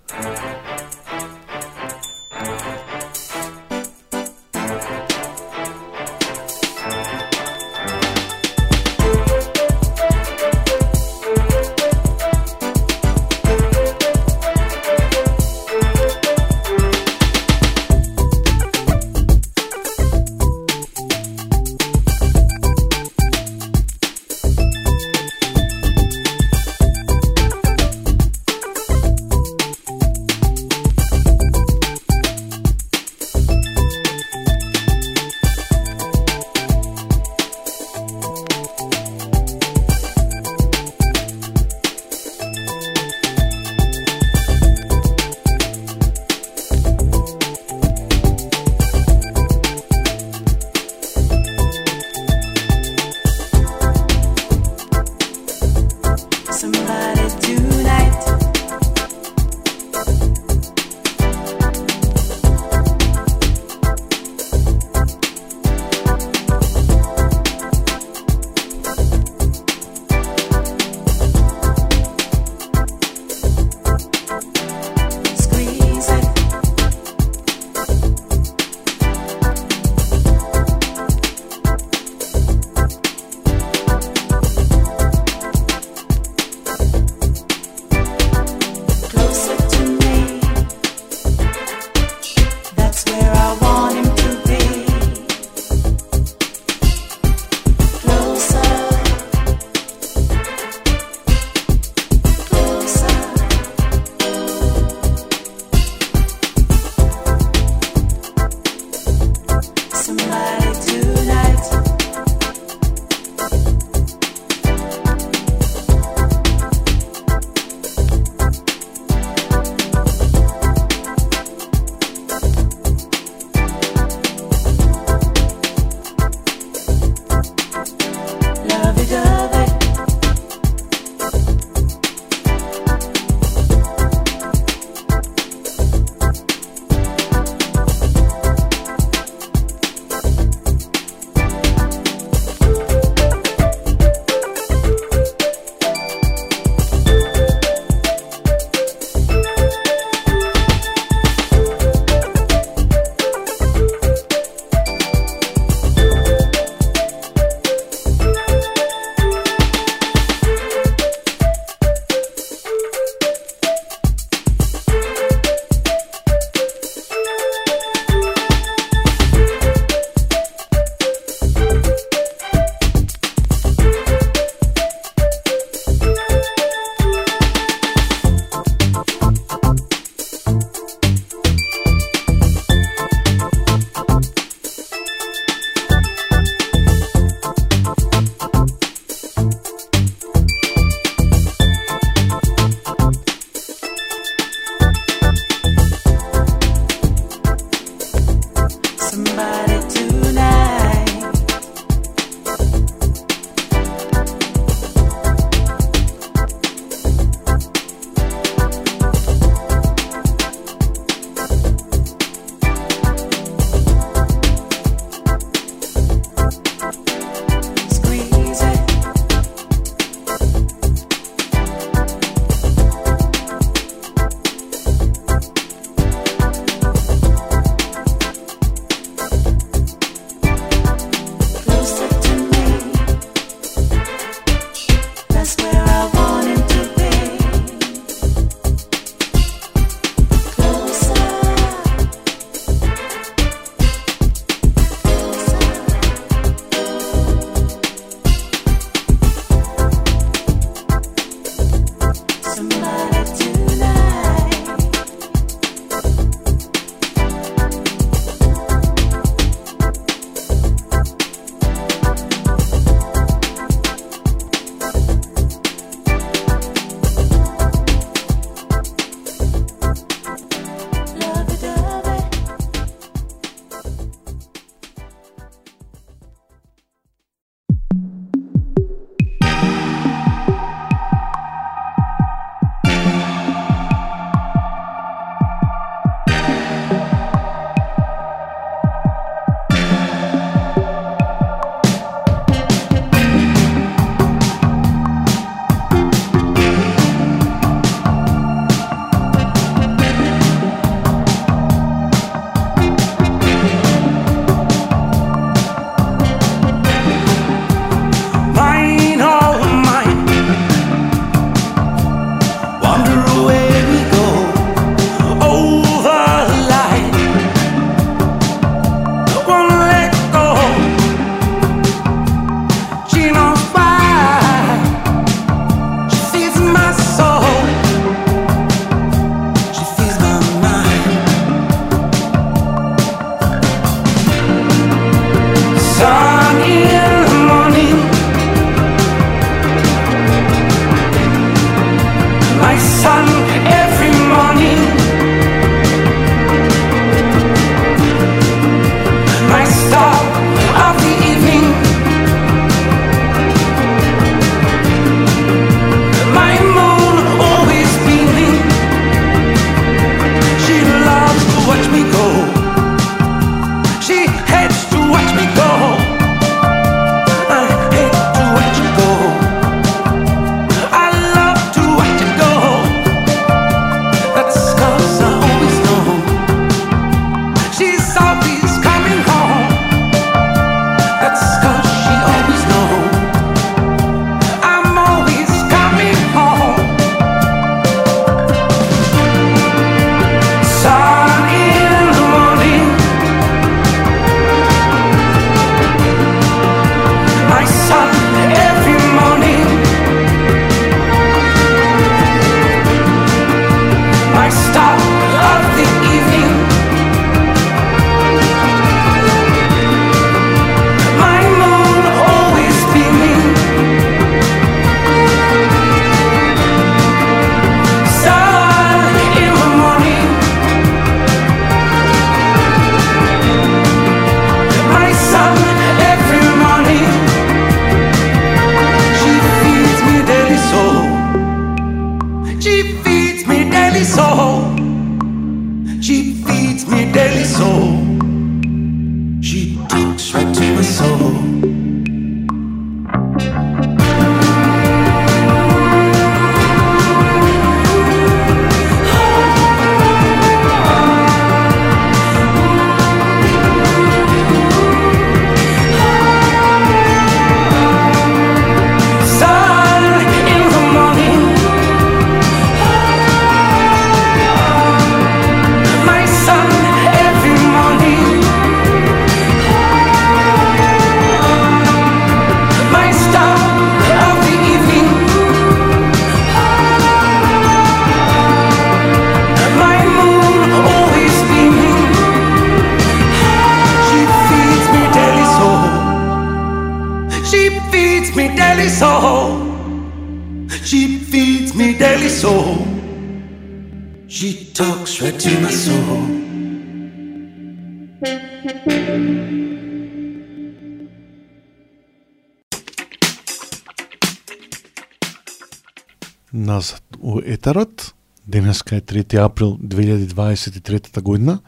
Денеска е 3 април 2023 година.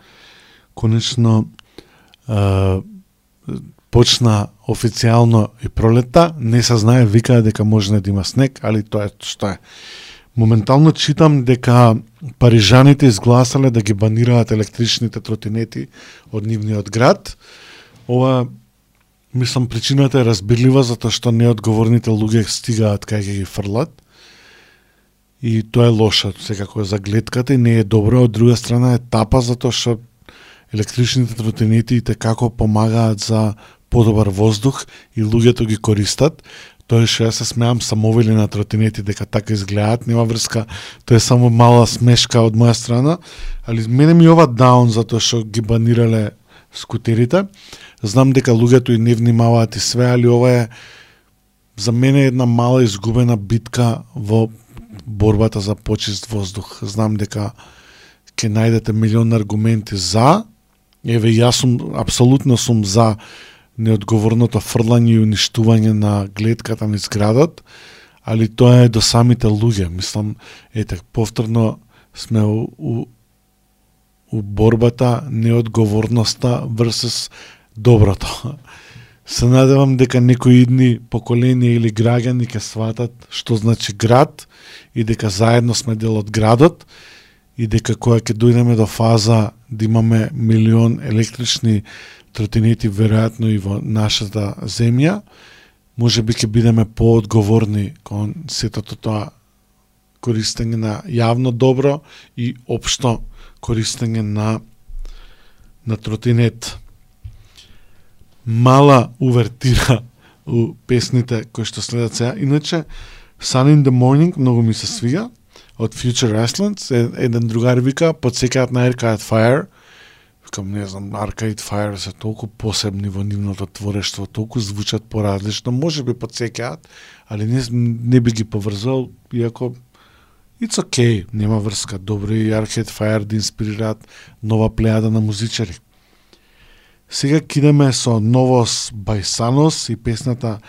Конечно е, почна официјално и пролета. Не се знае, викаа дека може да има снег, али тоа е што е. Моментално читам дека парижаните изгласале да ги банираат електричните тротинети од нивниот град. Ова мислам причината е разбирлива затоа што неодговорните луѓе стигаат кај ќе ги фрлат и тоа е лошо секако за гледката и не е добро, од друга страна е тапа затоа што електричните тротинети и како помагаат за подобар воздух и луѓето ги користат. Тоа е што јас се смеам самовели на тротинети дека така изгледаат, нема врска, тоа е само мала смешка од моја страна, али мене ми ова даун затоа што ги банирале скутерите. Знам дека луѓето и не внимаваат и све, али ова е за мене една мала изгубена битка во борбата за почист воздух. Знам дека ќе најдете милион аргументи за. Еве јас сум апсолутно сум за неодговорното фрлање и уништување на гледката на изградот, али тоа е до самите луѓе. Мислам, ете, повторно сме у, у, у борбата, неодговорноста versus доброто. Се надевам дека некои идни поколенија или граѓани ќе сватат што значи град и дека заедно сме дел од градот и дека кога ќе дојдеме до фаза да имаме милион електрични тротинети веројатно и во нашата земја, може би ќе бидеме поодговорни кон сето тоа користење на јавно добро и општо користење на на тротинет. Мала увертира у песните кои што следат сега. Иначе, Sun in the Morning многу ми се свига од Future Wrestlands. Еден другар вика, подсекаат на Arcade Fire. Викам, не знам, Arcade Fire се толку посебни во нивното творештво, толку звучат поразлично, може би подсекаат, али не, не би ги поврзал, иако it's okay, нема врска. Добро и Arcade Fire да инспирираат нова плејада на музичари. Сега кидеме со Новос Байсанос и песната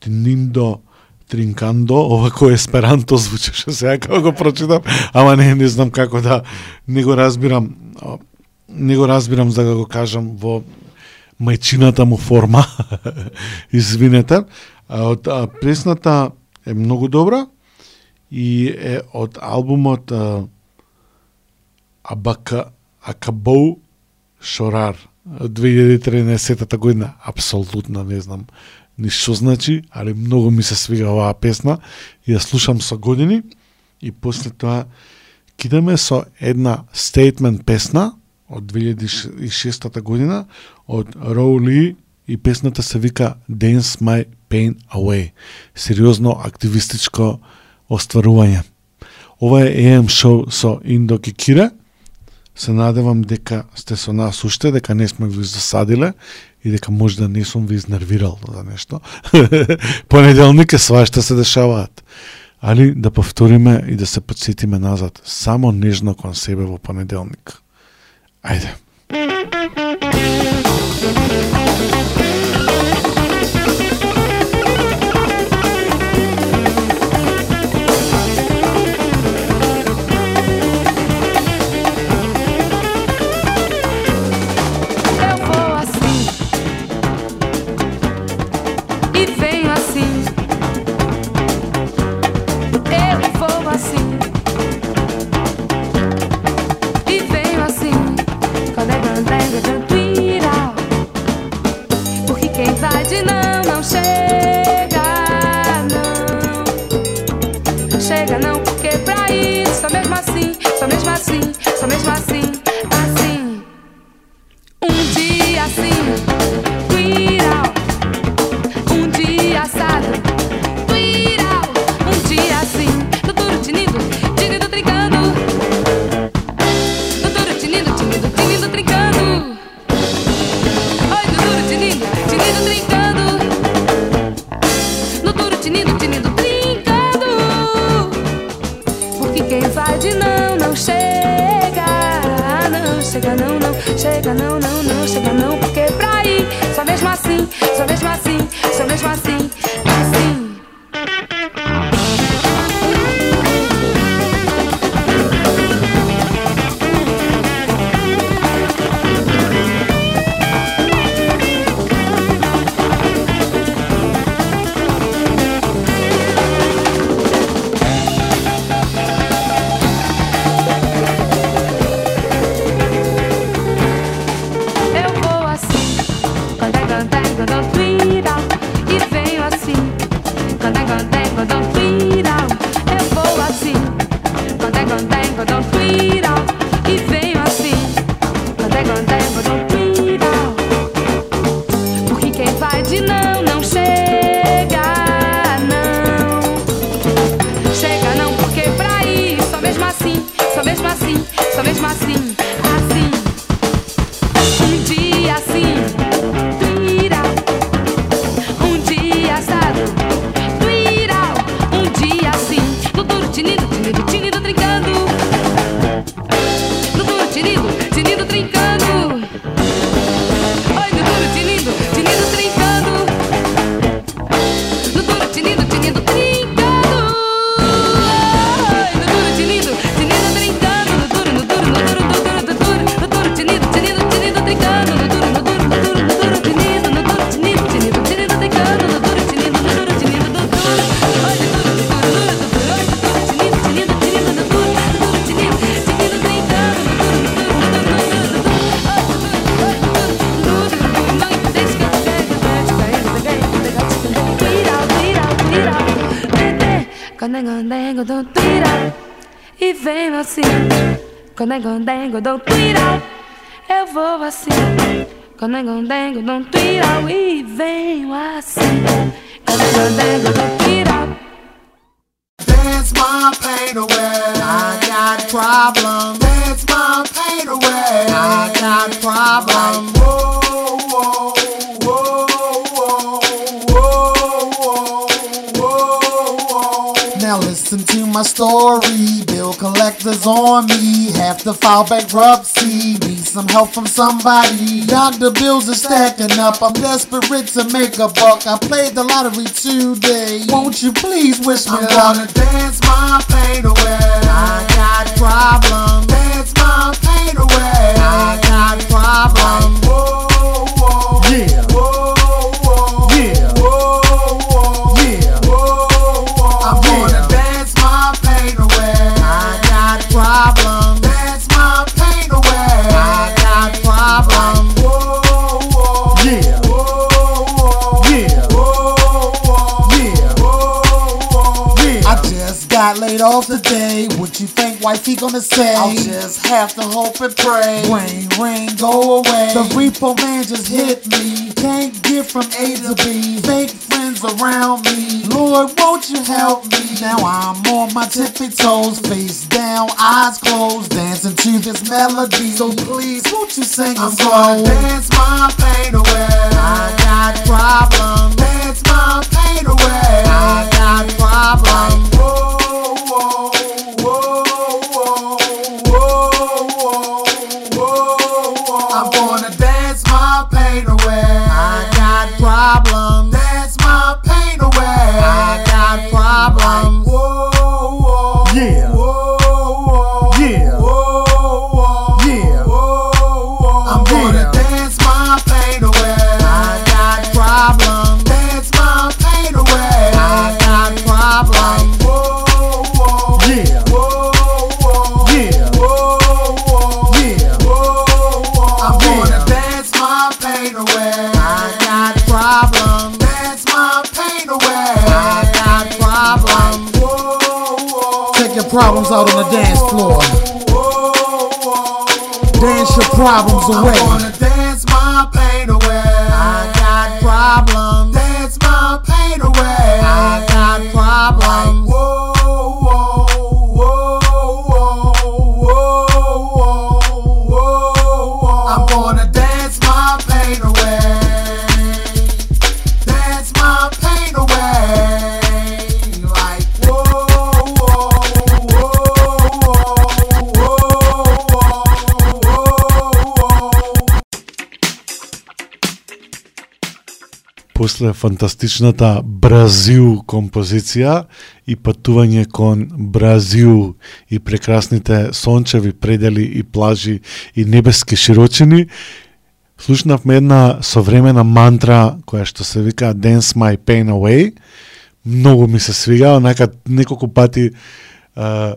Тниндо Тринкандо, ова кој есперанто звучеше сега како го прочитам, ама не, не знам како да не го разбирам, не го разбирам за да го кажам во мајчината му форма. Извинете. Од песната е многу добра и е од албумот Абака Акабоу Шорар 2013 година. Апсолутно не знам ни што значи, али многу ми се свига оваа песна и ја слушам со години и после тоа кидаме со една statement песна од 2006 година од Роули и песната се вика Dance My Pain Away. Сериозно активистичко остварување. Ова е AM шоу со Индо Кикира. Се надевам дека сте со нас уште, дека не сме ви засадиле и дека може да не сум ви изнервирал за нешто. Понеделник е свашта се дешаваат. Али да повториме и да се подсетиме назад. Само нежно кон себе во понеделник. Ајде. Thank you. sou mesmo assim, assim. Um dia assim. condengo do tira e vem assim. Condengo dengo do tira, eu vou assim. Condengo dengo do tira e venho assim. Condengo dengo do tira. Dance my pain away. I got problems. Dance my pain away. I got problems. Listen to my story, bill collectors on me. Have to file bankruptcy, need some help from somebody. all the bills are stacking up, I'm desperate to make a buck. I played the lottery today. Won't you please wish me I'm gonna dance my pain away. I got problems. Dance my pain away. I got problems. Whoa, whoa, yeah. Whoa. got laid off today. What you think wifey gonna say? I'll just have to hope and pray. Rain, rain, go away. The repo man just hit me. Can't get from A to B. Fake friends around me. Lord, won't you help me? Now I'm on my tippy toes, face down, eyes closed, dancing to this melody. So please, won't you sing I'm gonna dance my pain away. I got problems. Dance my pain away. I got problems. Whoa. problems out on the dance floor. Dance your problems away. I wanna dance my pain away. I got problems. После фантастичната Бразил композиција и патување кон Бразил и прекрасните сончеви предели и плажи и небески широчини, слушнавме една современа мантра која што се вика Dance My Pain Away. Многу ми се свига, онака неколку пати uh,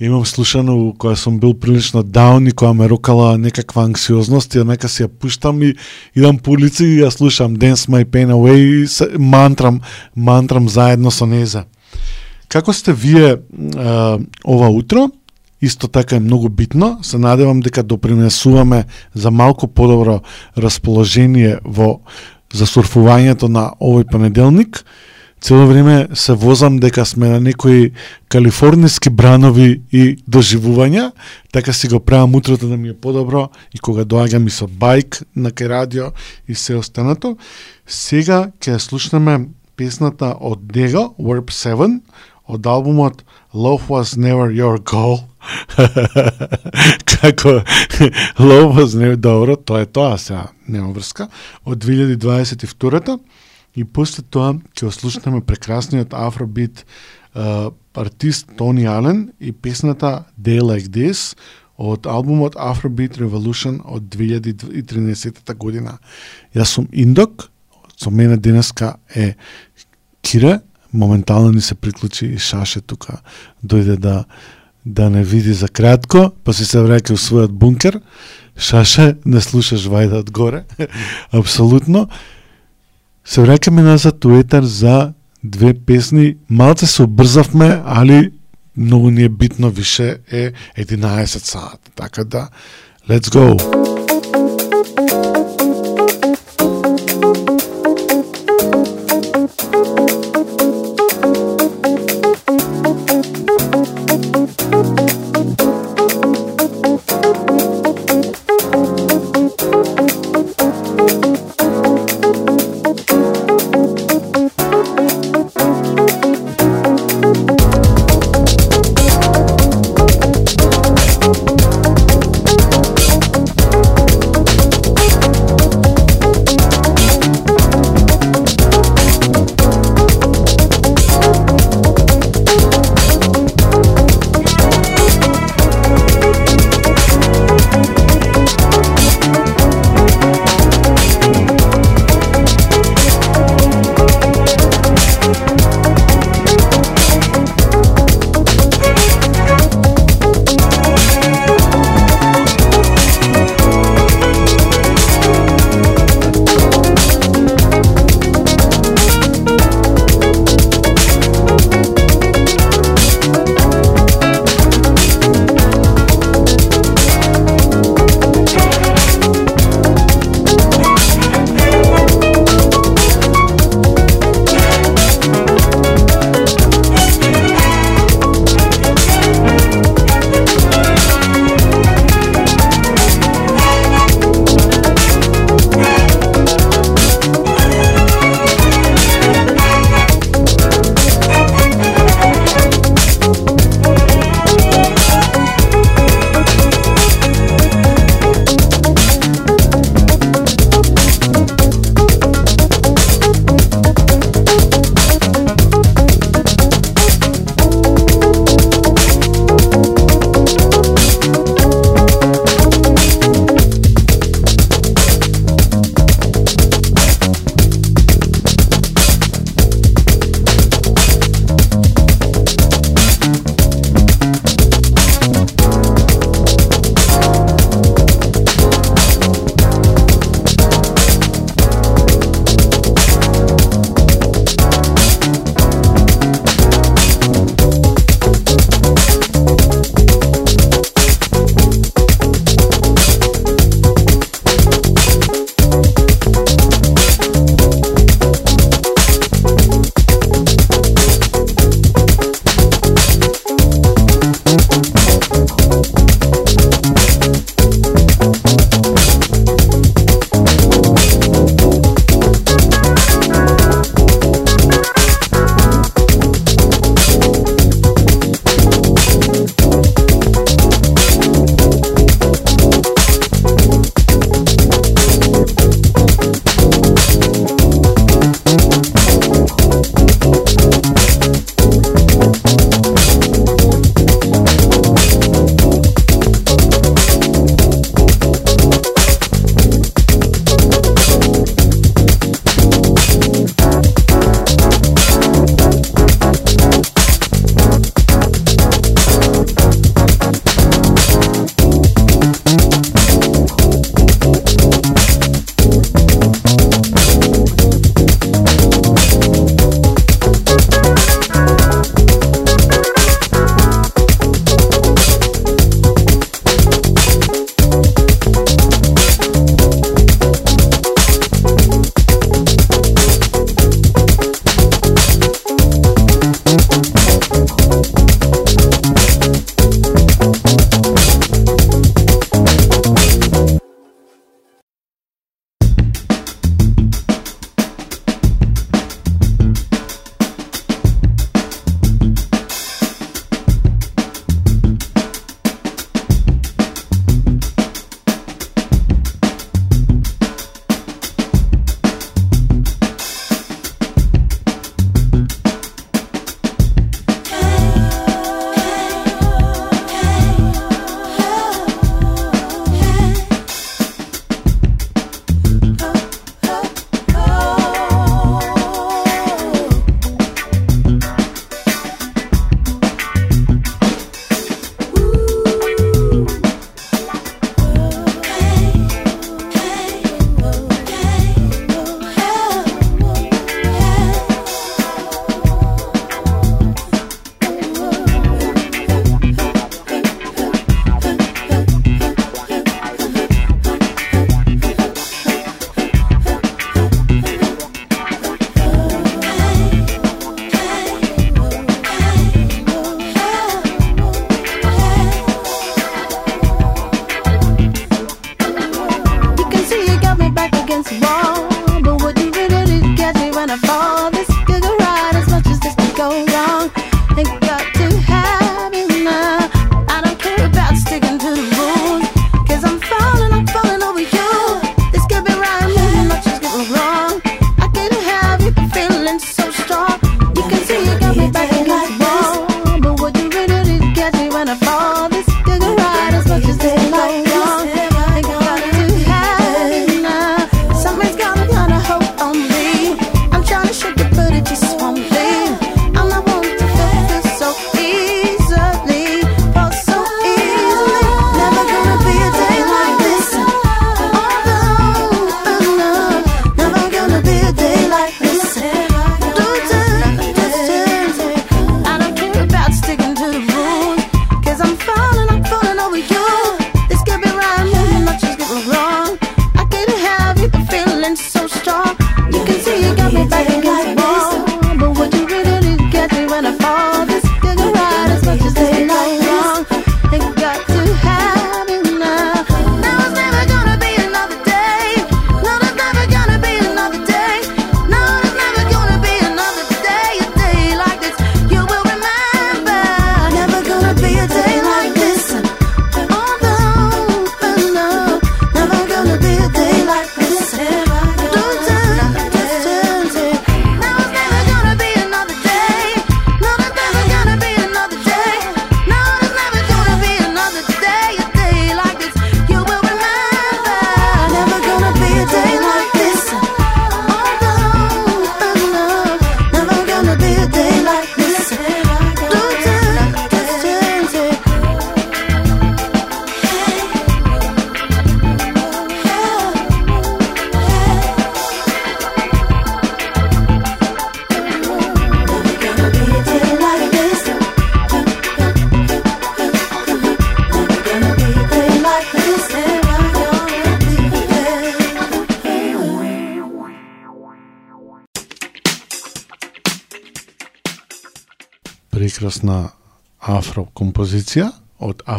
имам слушано кога сум бил прилично даун и кога ме рокала некаква анксиозност и нека си ја пуштам и идам по улици и ја слушам Dance My Pain Away и се, мантрам, мантрам заедно со неза. Како сте вие а, ова утро? Исто така е многу битно. Се надевам дека допринесуваме за малку подобро расположение во за сурфувањето на овој понеделник. Цело време се возам дека сме на некои калифорниски бранови и доживувања, така си го правам утрото да ми е подобро и кога доаѓам и со бајк на кај радио и се останато. Сега ќе слушнеме песната од Дего, Warp 7, од албумот Love Was Never Your Goal. Како Love Was Never Добро, тоа е тоа сега, нема врска, од 2022 и после тоа ќе ослушнеме прекрасниот афробит uh, артист Тони Ален и песната Day Like This од албумот Afrobeat Revolution од 2013 година. Јас сум Индок, со мене денеска е Кире, моментално ни се приклучи и Шаше тука, дојде да да не види за кратко, па се се враќа во својот бункер. Шаше, не слушаш вајда одгоре. Апсолутно. Се враќаме назад у етар за две песни. Малце се обрзавме, али многу ни е битно више е 11 сат. Така да, let's go! when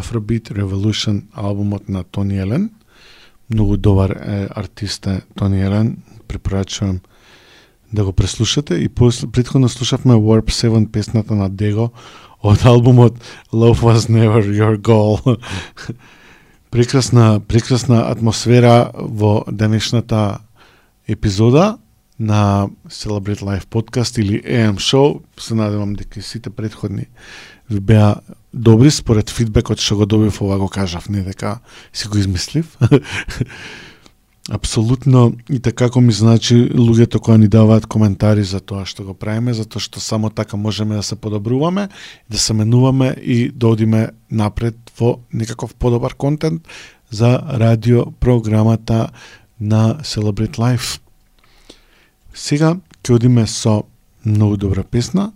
Afrobeat Revolution албумот на Тони Елен. Многу добар е артист е Тони Елен, препорачувам да го преслушате и после предходно слушавме Warp 7 песната на Дего од албумот Love Was Never Your Goal. прекрасна прекрасна атмосфера во денешната епизода на Celebrate Life Podcast или AM Show. Се надевам дека сите предходни ви беа добри според фидбекот што го добив ова го кажав, не дека си го измислив. Апсолутно и така како ми значи луѓето кои ни даваат коментари за тоа што го правиме, затоа што само така можеме да се подобруваме, да се менуваме и да одиме напред во некаков подобар контент за радио програмата на Celebrate Life. Сега ќе одиме со многу добра песна,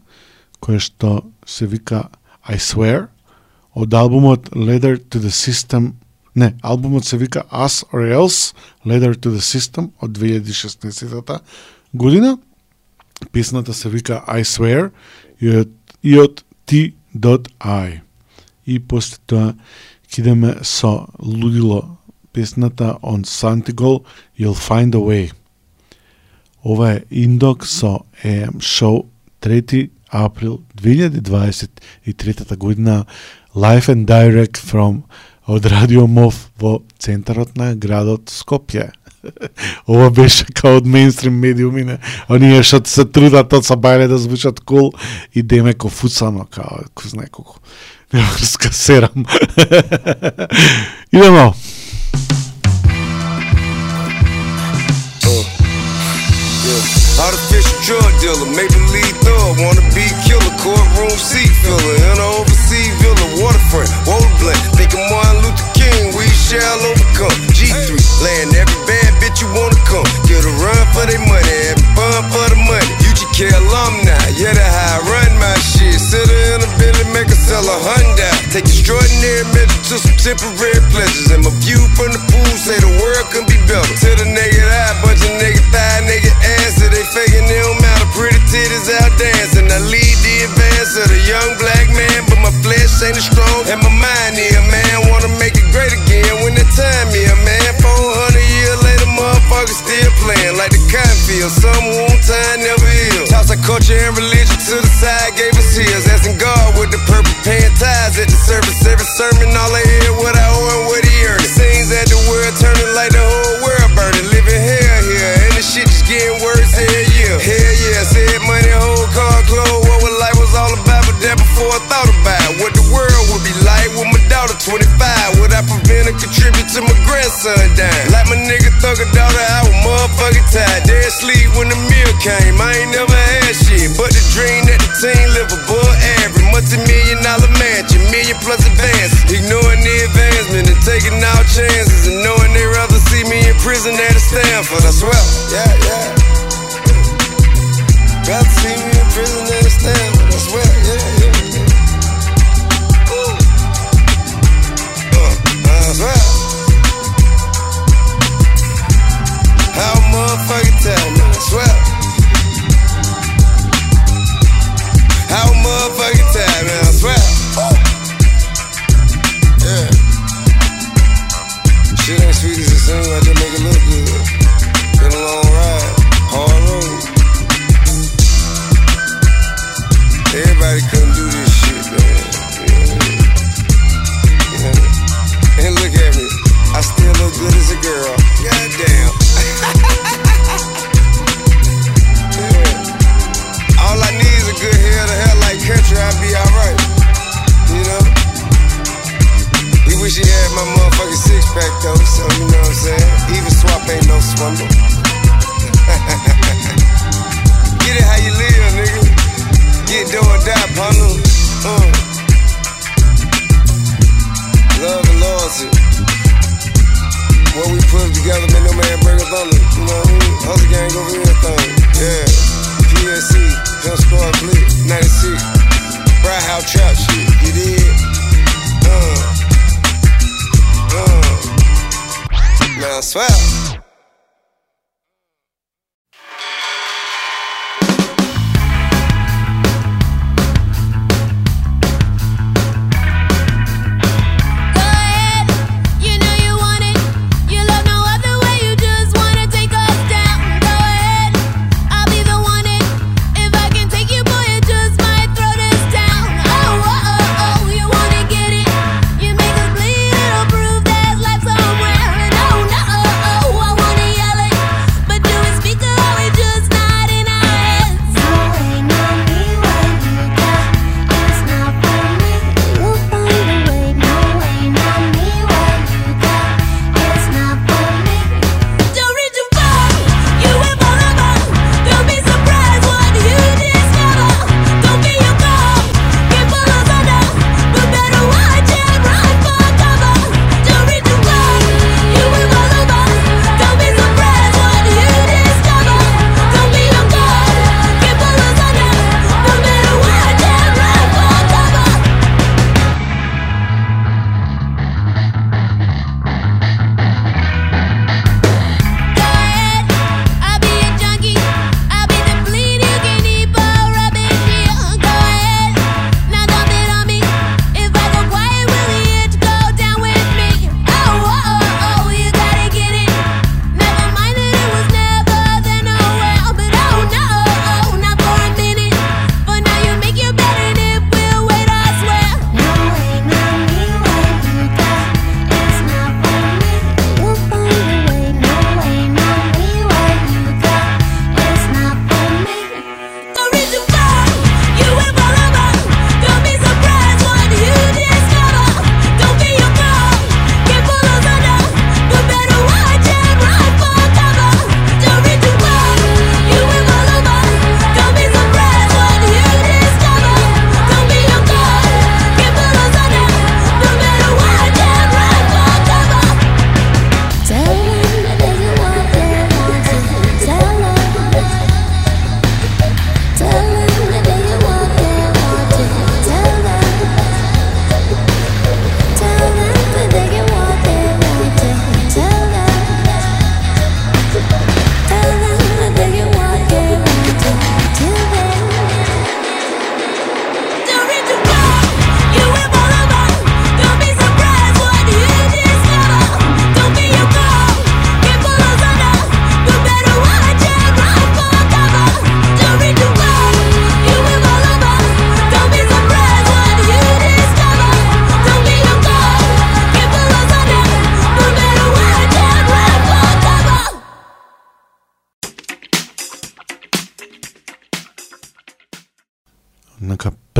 која што се вика I Swear, од албумот Letter to the System, не, албумот се вика Us or Else, Letter to the System, од 2016 година. Песната се вика I Swear и од, и од T.I. И после тоа кидеме со Лудило песната on Santigol You'll Find a Way. Ова е Индок со AM Show 3 април 2023 година Live and Direct from од Радио МОВ во центарот на градот Скопје. Ова беше као од мейнстрим медиуми, не? Оние што се трудат од са бајле да звучат кул и деме ко фуцано, као, кој знае колку. Не да скасерам. Идемо. Artificial drug dealer, make believe thug, wanna be killer, courtroom seat filler, in a overseas villa, waterfront, rollerblade, thinking Martin Luther King, we shall overcome. G3, laying every bad bitch you wanna come, get a run for their money, having fun for the money. UGK alumni, yeah, the high run my shit, sit in a Bentley, make her sell a Hyundai, take extraordinary measures to some temporary pleasures, and my view from the pool say the world can be better. To the naked eye, bunch of naked thigh, naked ass, so they faking it don't matter. Pretty titties out dancing. I lead the advance of the young black man, but my flesh ain't as strong. And my mind here, my? Like my nigga thugger daughter, I was motherfucking tired. Dead sleep when the meal came. I ain't never had shit, but the dream that the team live above average. Multi-million dollar mansion, million plus advance. Ignoring the advancement and taking all chances, and knowing they rather see me in prison than at Stanford. I swear, yeah, yeah. Rather see me in prison than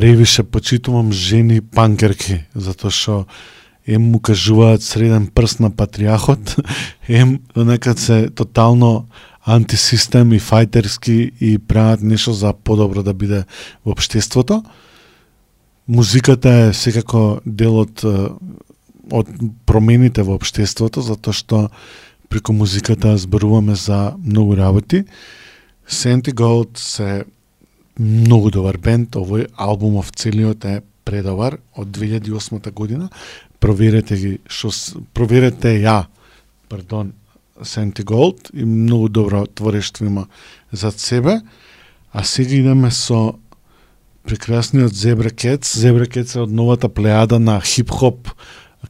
превише почитувам жени панкерки, затоа што ем му кажуваат среден прст на патријахот, ем некад се тотално антисистем и фајтерски и прават нешто за подобро да биде во обштеството. Музиката е секако дел од, од промените во обштеството, затоа што преку музиката зборуваме за многу работи. Сенти Голд се многу добар бенд, овој албумов целиот е предовар од 2008 година. Проверете ги шо проверете ја, пардон, Сенти Голд и многу добро творештво има за себе. А сега идеме со прекрасниот Зебра Кец. Зебра Кец е од новата плејада на хип-хоп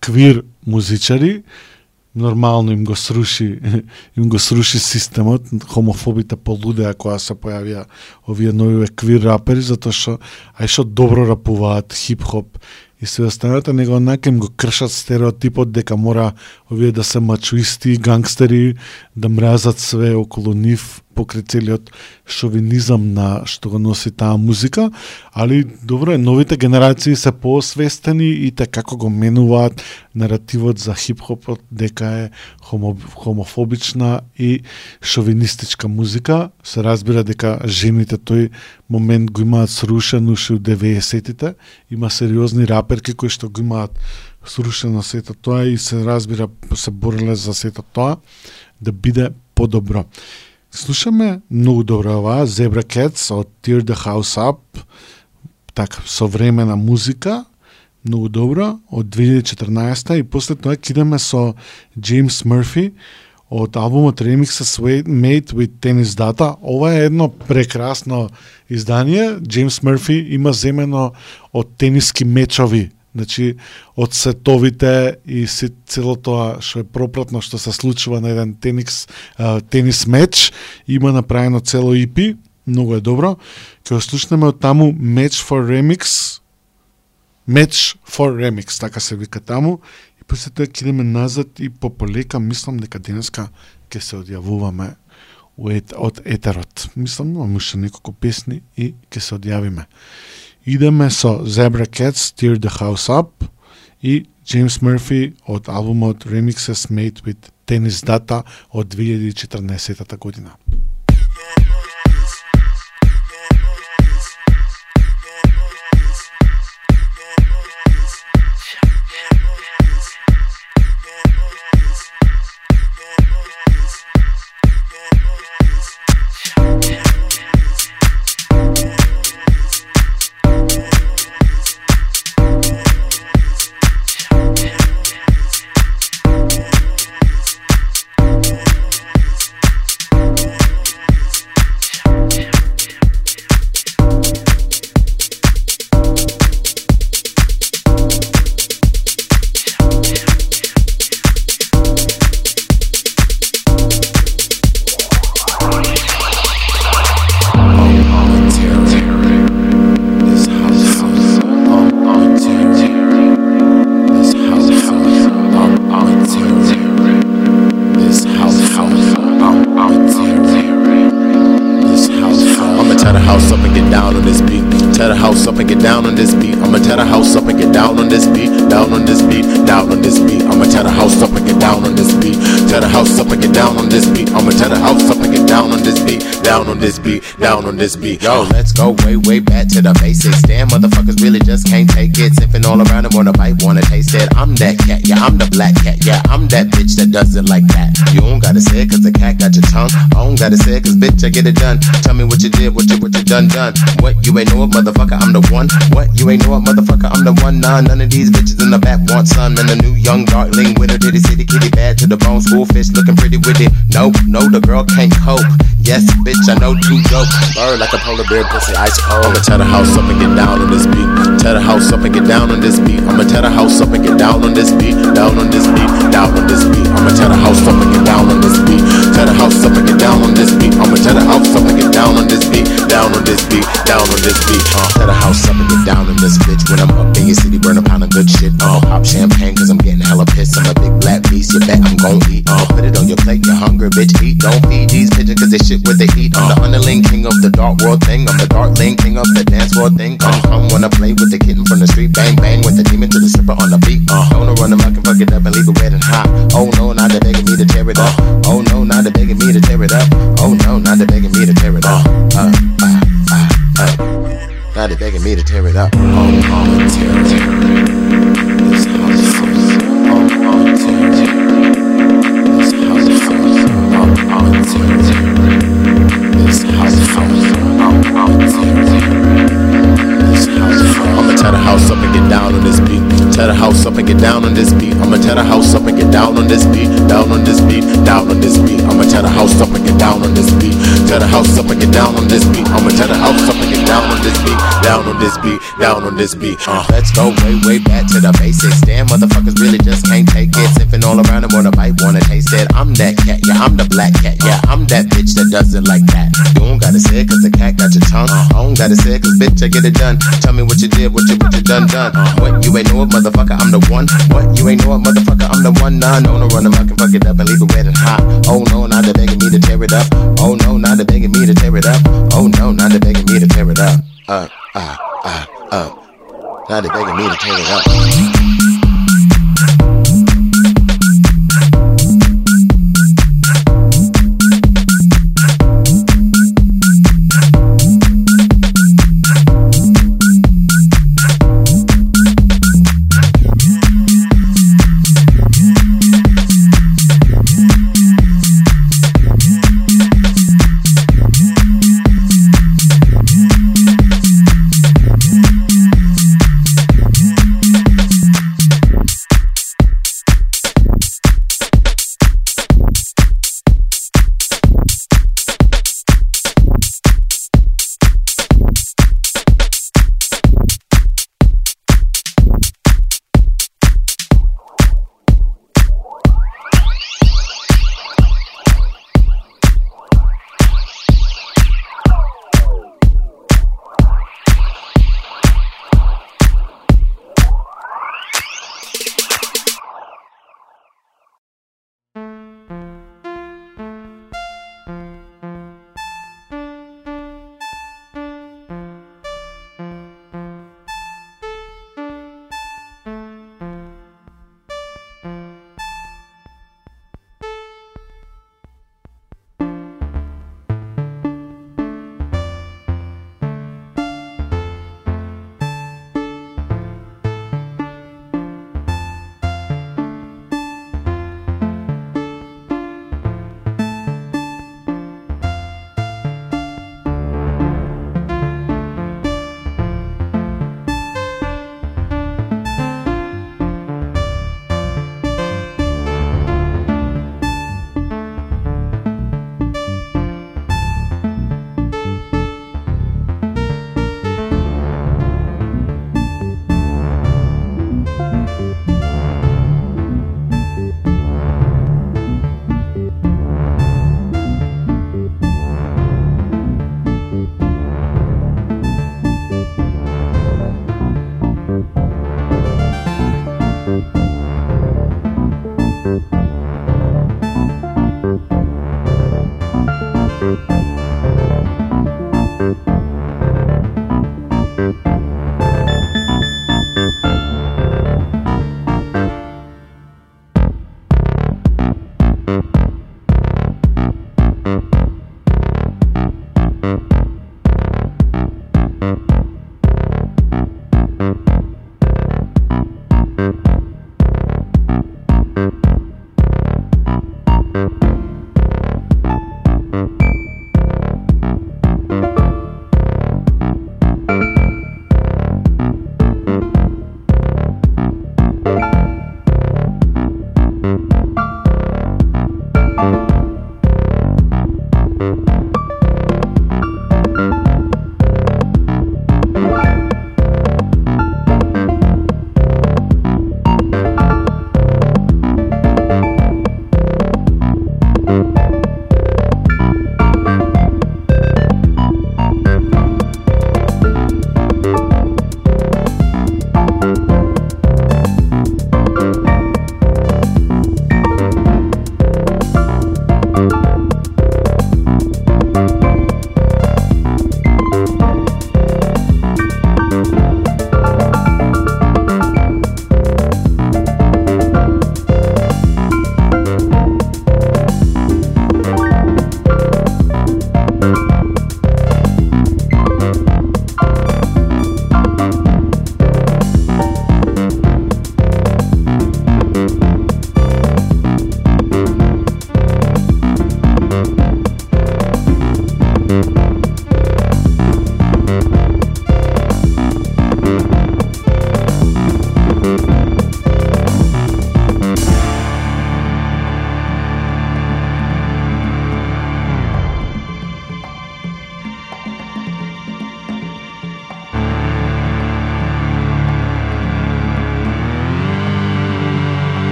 квир музичари. Uh, нормално им го сруши им го сруши системот, хомофобите полудеа кога се појавија овие нови квир рапери затоа што ај што добро рапуваат хип-хоп и се останата него онака им го кршат стереотипот дека мора овие да се мачуисти, гангстери, да мразат све околу нив покрит целиот шовинизам на што го носи таа музика, али добро е, новите генерации се поосвестени и те како го менуваат наративот за хип-хопот дека е хомо, хомофобична и шовинистичка музика. Се разбира дека жените тој момент го имаат срушен уши од 90-тите. Има сериозни раперки кои што го имаат срушено сето тоа и се разбира се бореле за сето тоа да биде подобро. Слушаме многу добро оваа Zebra Cats од Tear the House Up, така современа музика, многу добро, од 2014 и после тоа кидаме со Джеймс Murphy од албумот Remixes Made with Tennis Data. Ова е едно прекрасно издание. Джеймс Murphy има земено од тениски мечови Значи, од сетовите и си, цело тоа што е пропратно што се случува на еден тенис, а, тенис меч, има направено цело EP, многу е добро. Ќе слушнеме од таму Match for Remix, Match for Remix, така се вика таму, и после тоа ќе идеме назад и пополека мислам дека денеска ќе се одјавуваме од етерот. Мислам, имам уште неколку песни и ќе се одјавиме. Идеме со Zebra Cats, Tear the House Up и James Murphy од албумот Remixes Made with Tennis Data од 2014 година. This beat. Yo, let's go way, way back to the basics. Damn, motherfuckers really just can't take it. Sipping all around and wanna bite, wanna taste it. I'm that cat, yeah, I'm the black cat, yeah, I'm that bitch that does it like that. You don't gotta say it cause the cat got your tongue. I don't gotta say it cause bitch, I get it done. Tell me what you did, done, done. What you ain't know motherfucker, I'm the one. What you ain't know motherfucker, I'm the one. Nah, none of these bitches in the back want some. And the new young darkling with her titty city kitty bad to the bone. School fish looking pretty with it. No, no, the girl can't cope. Yes, bitch, I know too dope. Bird like a polar bear, pussy ice cold. I'ma tear the house up and get down on this beat. Tear the house up and get down on this beat. I'ma tear the house up and get down on this beat. Down on this beat, down on this beat. I'ma tear the house up and get down on this beat. Tear the house up and get down on this beat. I'ma tear the house up and get down on this beat. Down on this beat, down on this beat. Uh, tear the house up and get down on this bitch. When I'm up in your city, burn a pound of good shit. Uh, pop champagne cause I'm getting hella pissed. I'm a big black beast, you bet I'm gon' eat. Uh, put it on your plate, you're hungry, bitch, eat. Don't feed these pigeons cause they shit what they eat. I'm the underling king of the dark world thing. I'm the darkling king of the dance floor thing. Come, come, wanna play with the kitten from the street. Bang, bang with the demon to the stripper on the beat. Uh, don't run them, I can fuck it up and leave it wet and hot. Oh no, now they're begging me to tear it up. Oh no, now they're begging me to tear it up. Oh no, now they're begging me to tear it up. Uh, uh, uh, uh. Now they're begging me to tear it up. I'ma tear the house up and get down on this beat. Tear the house up and get down on this beat. I'ma tear the house up and get down on this beat. Down on this beat, down on this beat. I'ma tear the house up and get down on this beat. Tear the house up and get down on this beat. I'ma tear the house up and get down on this beat, down on this beat, down on this beat. Uh, let's go way, way back to the basics. Damn, motherfuckers really just can't take it. Sipping all around and wanna bite, wanna taste it. I'm that cat, yeah, I'm the black cat, yeah, I'm that bitch that does it like that. You don't gotta say it cause the cat got your tongue. I don't gotta say it cause bitch, I get it done. Tell me what you did, what you, what you done, done. What you ain't know it, motherfucker, I'm the one. What you ain't know it, motherfucker, I'm the one. Nah, no, no, run them, I can fuck it up and leave it wet and hot. Oh no, now they're begging me to tear it up. Oh no, now they're begging me to tear it up. Oh no, now they're begging me to tear it up. Uh, uh, uh, uh. Now they're begging me to tear it up.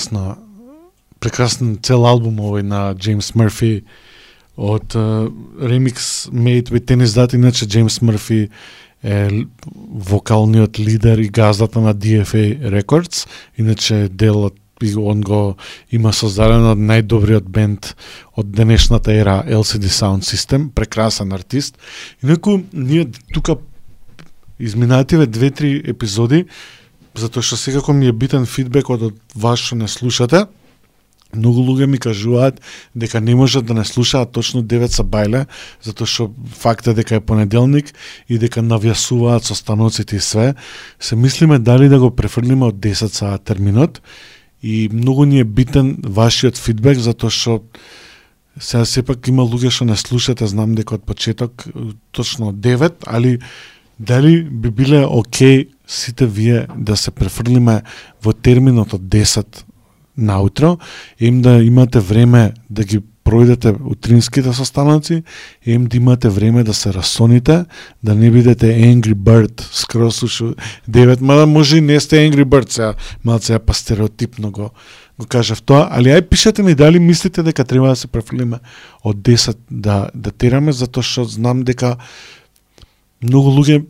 Прекрасна прекрасен цел албум овој на Джеймс Мърфи од uh, Made with Tennis That, иначе Джеймс Мърфи е вокалниот лидер и газдата на DFA Records, иначе делот и он го има создаден од најдобриот бенд од денешната ера LCD Sound System, прекрасен артист. Инаку ние тука изминативе две-три епизоди, затоа што секако ми е битен фидбек од, вас што не слушате, Многу луѓе ми кажуваат дека не можат да не слушаат точно 9 са бајле, затоа што факт е дека е понеделник и дека навјасуваат со станоците и све. Се мислиме дали да го префрлиме од 10 са терминот и многу ни е битен вашиот фидбек затоа што сега сепак има луѓе што не слушате, знам дека од почеток точно 9, али дали би биле окей сите вие да се префрлиме во терминот од 10 наутро, им да имате време да ги пројдете утринските состаноци, им да имате време да се расоните, да не бидете Angry Bird скрос ушу 9, мада може и не сте Angry Bird, сега малце па стереотипно го го кажав тоа, али ај пишете ми дали мислите дека треба да се префрлиме од 10 да да тераме затоа што знам дека многу луѓе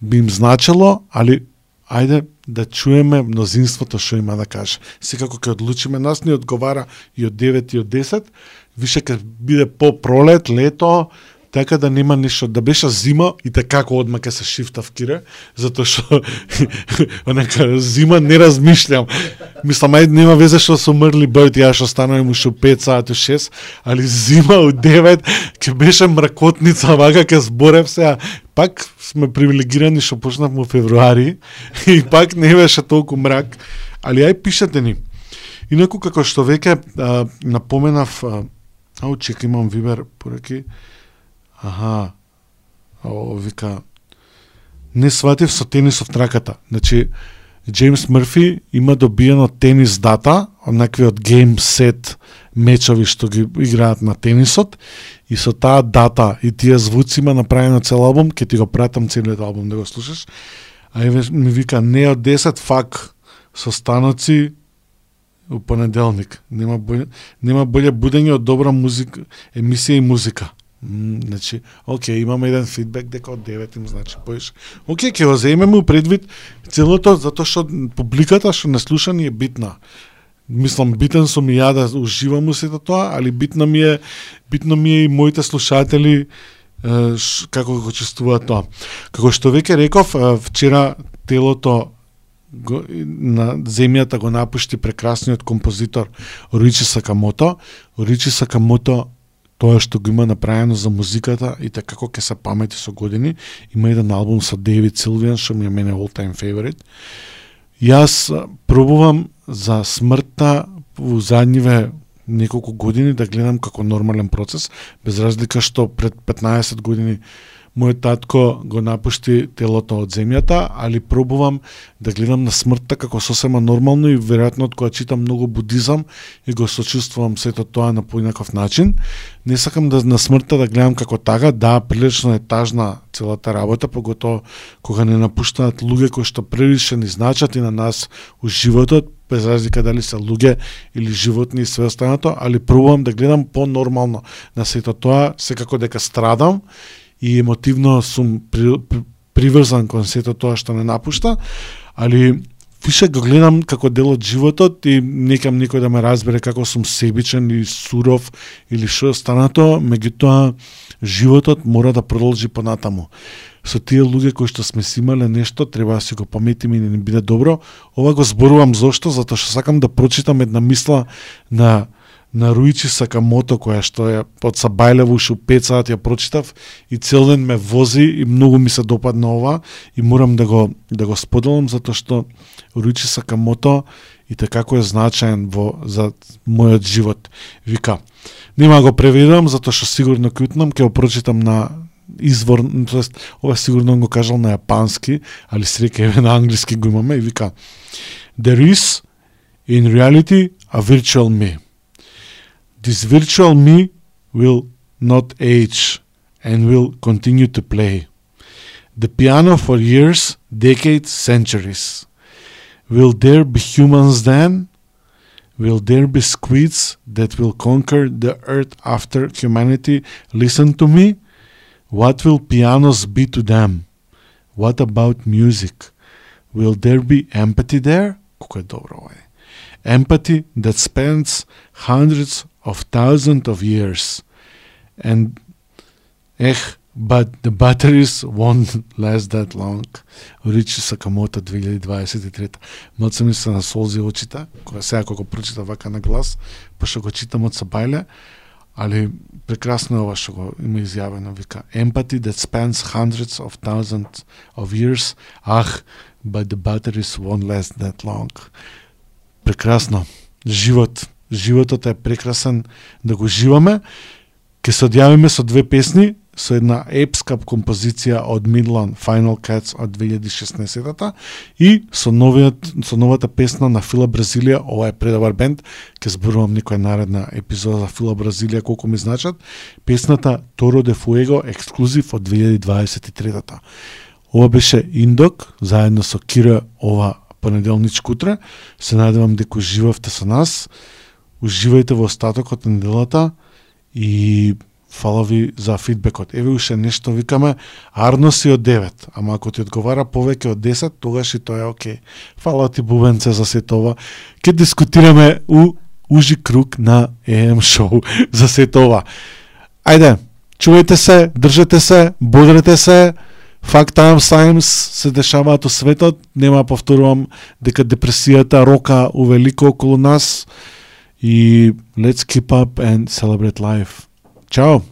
би им значело, али ајде да чуеме мнозинството што има да каже. Секако ќе одлучиме, нас ни одговара и од 9 и од 10, више ќе биде по пролет, лето, така да нема ништо, да беше зима и така како одма ке се шифтав кире, затоа што онака зима не размишлям. Мислам ајде нема везе што сум мрли бајот ја што станувам уште 5 сати 6, али зима од 9 ќе беше мракотница, вака ќе зборев се, пак сме привилегирани што почнавме во февруари и пак не беше толку мрак, али ај пишете ни. Инаку како што веќе а, напоменав, а, ау чека имам вибер пораки. Аха. О, вика не сватив со тенисов траката. Значи Джеймс Мрфи има добиено тенис дата, онакви од гейм сет мечови што ги играат на тенисот и со таа дата и тие звуци има направено цел албум, ќе ти го пратам целиот албум да го слушаш. А еве ми вика не од 10 фак со станоци у понеделник. Нема боље, нема боље будење од добра музика, емисија и музика. Значи, оке, имаме еден фидбек дека од 9 им значи поиш. Оке, ќе го земеме у предвид целото затоа што публиката што не слуша ни е битна. Мислам битен сум и ја да уживам у сето тоа, али битно ми е битно ми е и моите слушатели е, ш, како го чувствуваат тоа. Како што веќе реков, вчера телото го, на земјата го напушти прекрасниот композитор Ричи Сакамото. Ричи Сакамото тоа што го има направено за музиката и така како ќе се памети со години. Има еден албум со Дейвид Силвиан што ми е мене all time favorite. Јас пробувам за смртта во задниве неколку години да гледам како нормален процес, без разлика што пред 15 години мојот татко го напушти телото од земјата, али пробувам да гледам на смртта како сосема нормално и веројатно од кога читам многу будизам и го сочувствувам сето тоа на поинаков начин. Не сакам да на смртта да гледам како тага, да, прилично е тажна целата работа, поготово кога не напуштаат луѓе кои што прилично ни значат и на нас у животот, без разлика дали се луѓе или животни и све останато, али пробувам да гледам по-нормално на сето тоа, секако дека страдам и емотивно сум при, при, приврзан кон сето тоа што не напушта, али више го гледам како дел од животот и некам некој да ме разбере како сум себичен и суров или што станато, останато, меѓутоа животот мора да продолжи понатаму. Со тие луѓе кои што сме си имале нешто, треба да си го паметиме и да биде добро. Ова го зборувам зошто? Затоа што сакам да прочитам една мисла на на Руичи Сакамото која што е од Сабајлево уште 5 сати ја прочитав и цел ден ме вози и многу ми се допадна ова и морам да го да го споделам затоа што Руичи Сакамото и така како е значаен во за мојот живот. Вика, нема го преведам затоа што сигурно ќе ќе го прочитам на извор, тоест ова сигурно го кажал на јапански, али среќа еве на англиски го имаме и вика There is in reality a virtual me. this virtual me will not age and will continue to play. The piano for years, decades, centuries. Will there be humans then? Will there be squids that will conquer the earth after humanity? Listen to me. What will pianos be to them? What about music? Will there be empathy there? Empathy that spans hundreds of thousands of years. And ех, but the batteries won't last that long. Ричи Сакамото 2023. Малце ми се насолзи очите, кога сега кога прочита вака на глас, па пошто го читам од Сабајле, али прекрасно е ова што го има изјавено, вика empathy that spans hundreds of thousands of years, ах, but the batteries won't last that long. Прекрасно. Живот. Животот е прекрасен да го живаме. Ке се одјавиме со две песни, со една епска композиција од Midland Final Cats од 2016-та и со новиот со новата песна на Фила Бразилија, ова е предобар бенд, Ке зборувам некоја наредна епизода за Фила Бразилија колку ми значат, песната Торо де Фуего ексклузив од 2023-та. Ова беше Индок, заедно со Кира ова понеделничко утре. Се надевам дека живавте со нас. Уживајте во остатокот на неделата и фала ви за фидбекот. Еве уште нешто викаме, Арно си од 9, ама ако ти одговара повеќе од 10, тогаш и тоа е окей. Фала ти Бубенце за сето ова. Ке дискутираме у ужи круг на ЕМ шоу за сето ова. Ајде, чувајте се, држете се, бодрете се, Fact times times се дешаваат у светот, нема повторувам дека депресијата рока увелико околу нас Let's keep up and celebrate life. Ciao.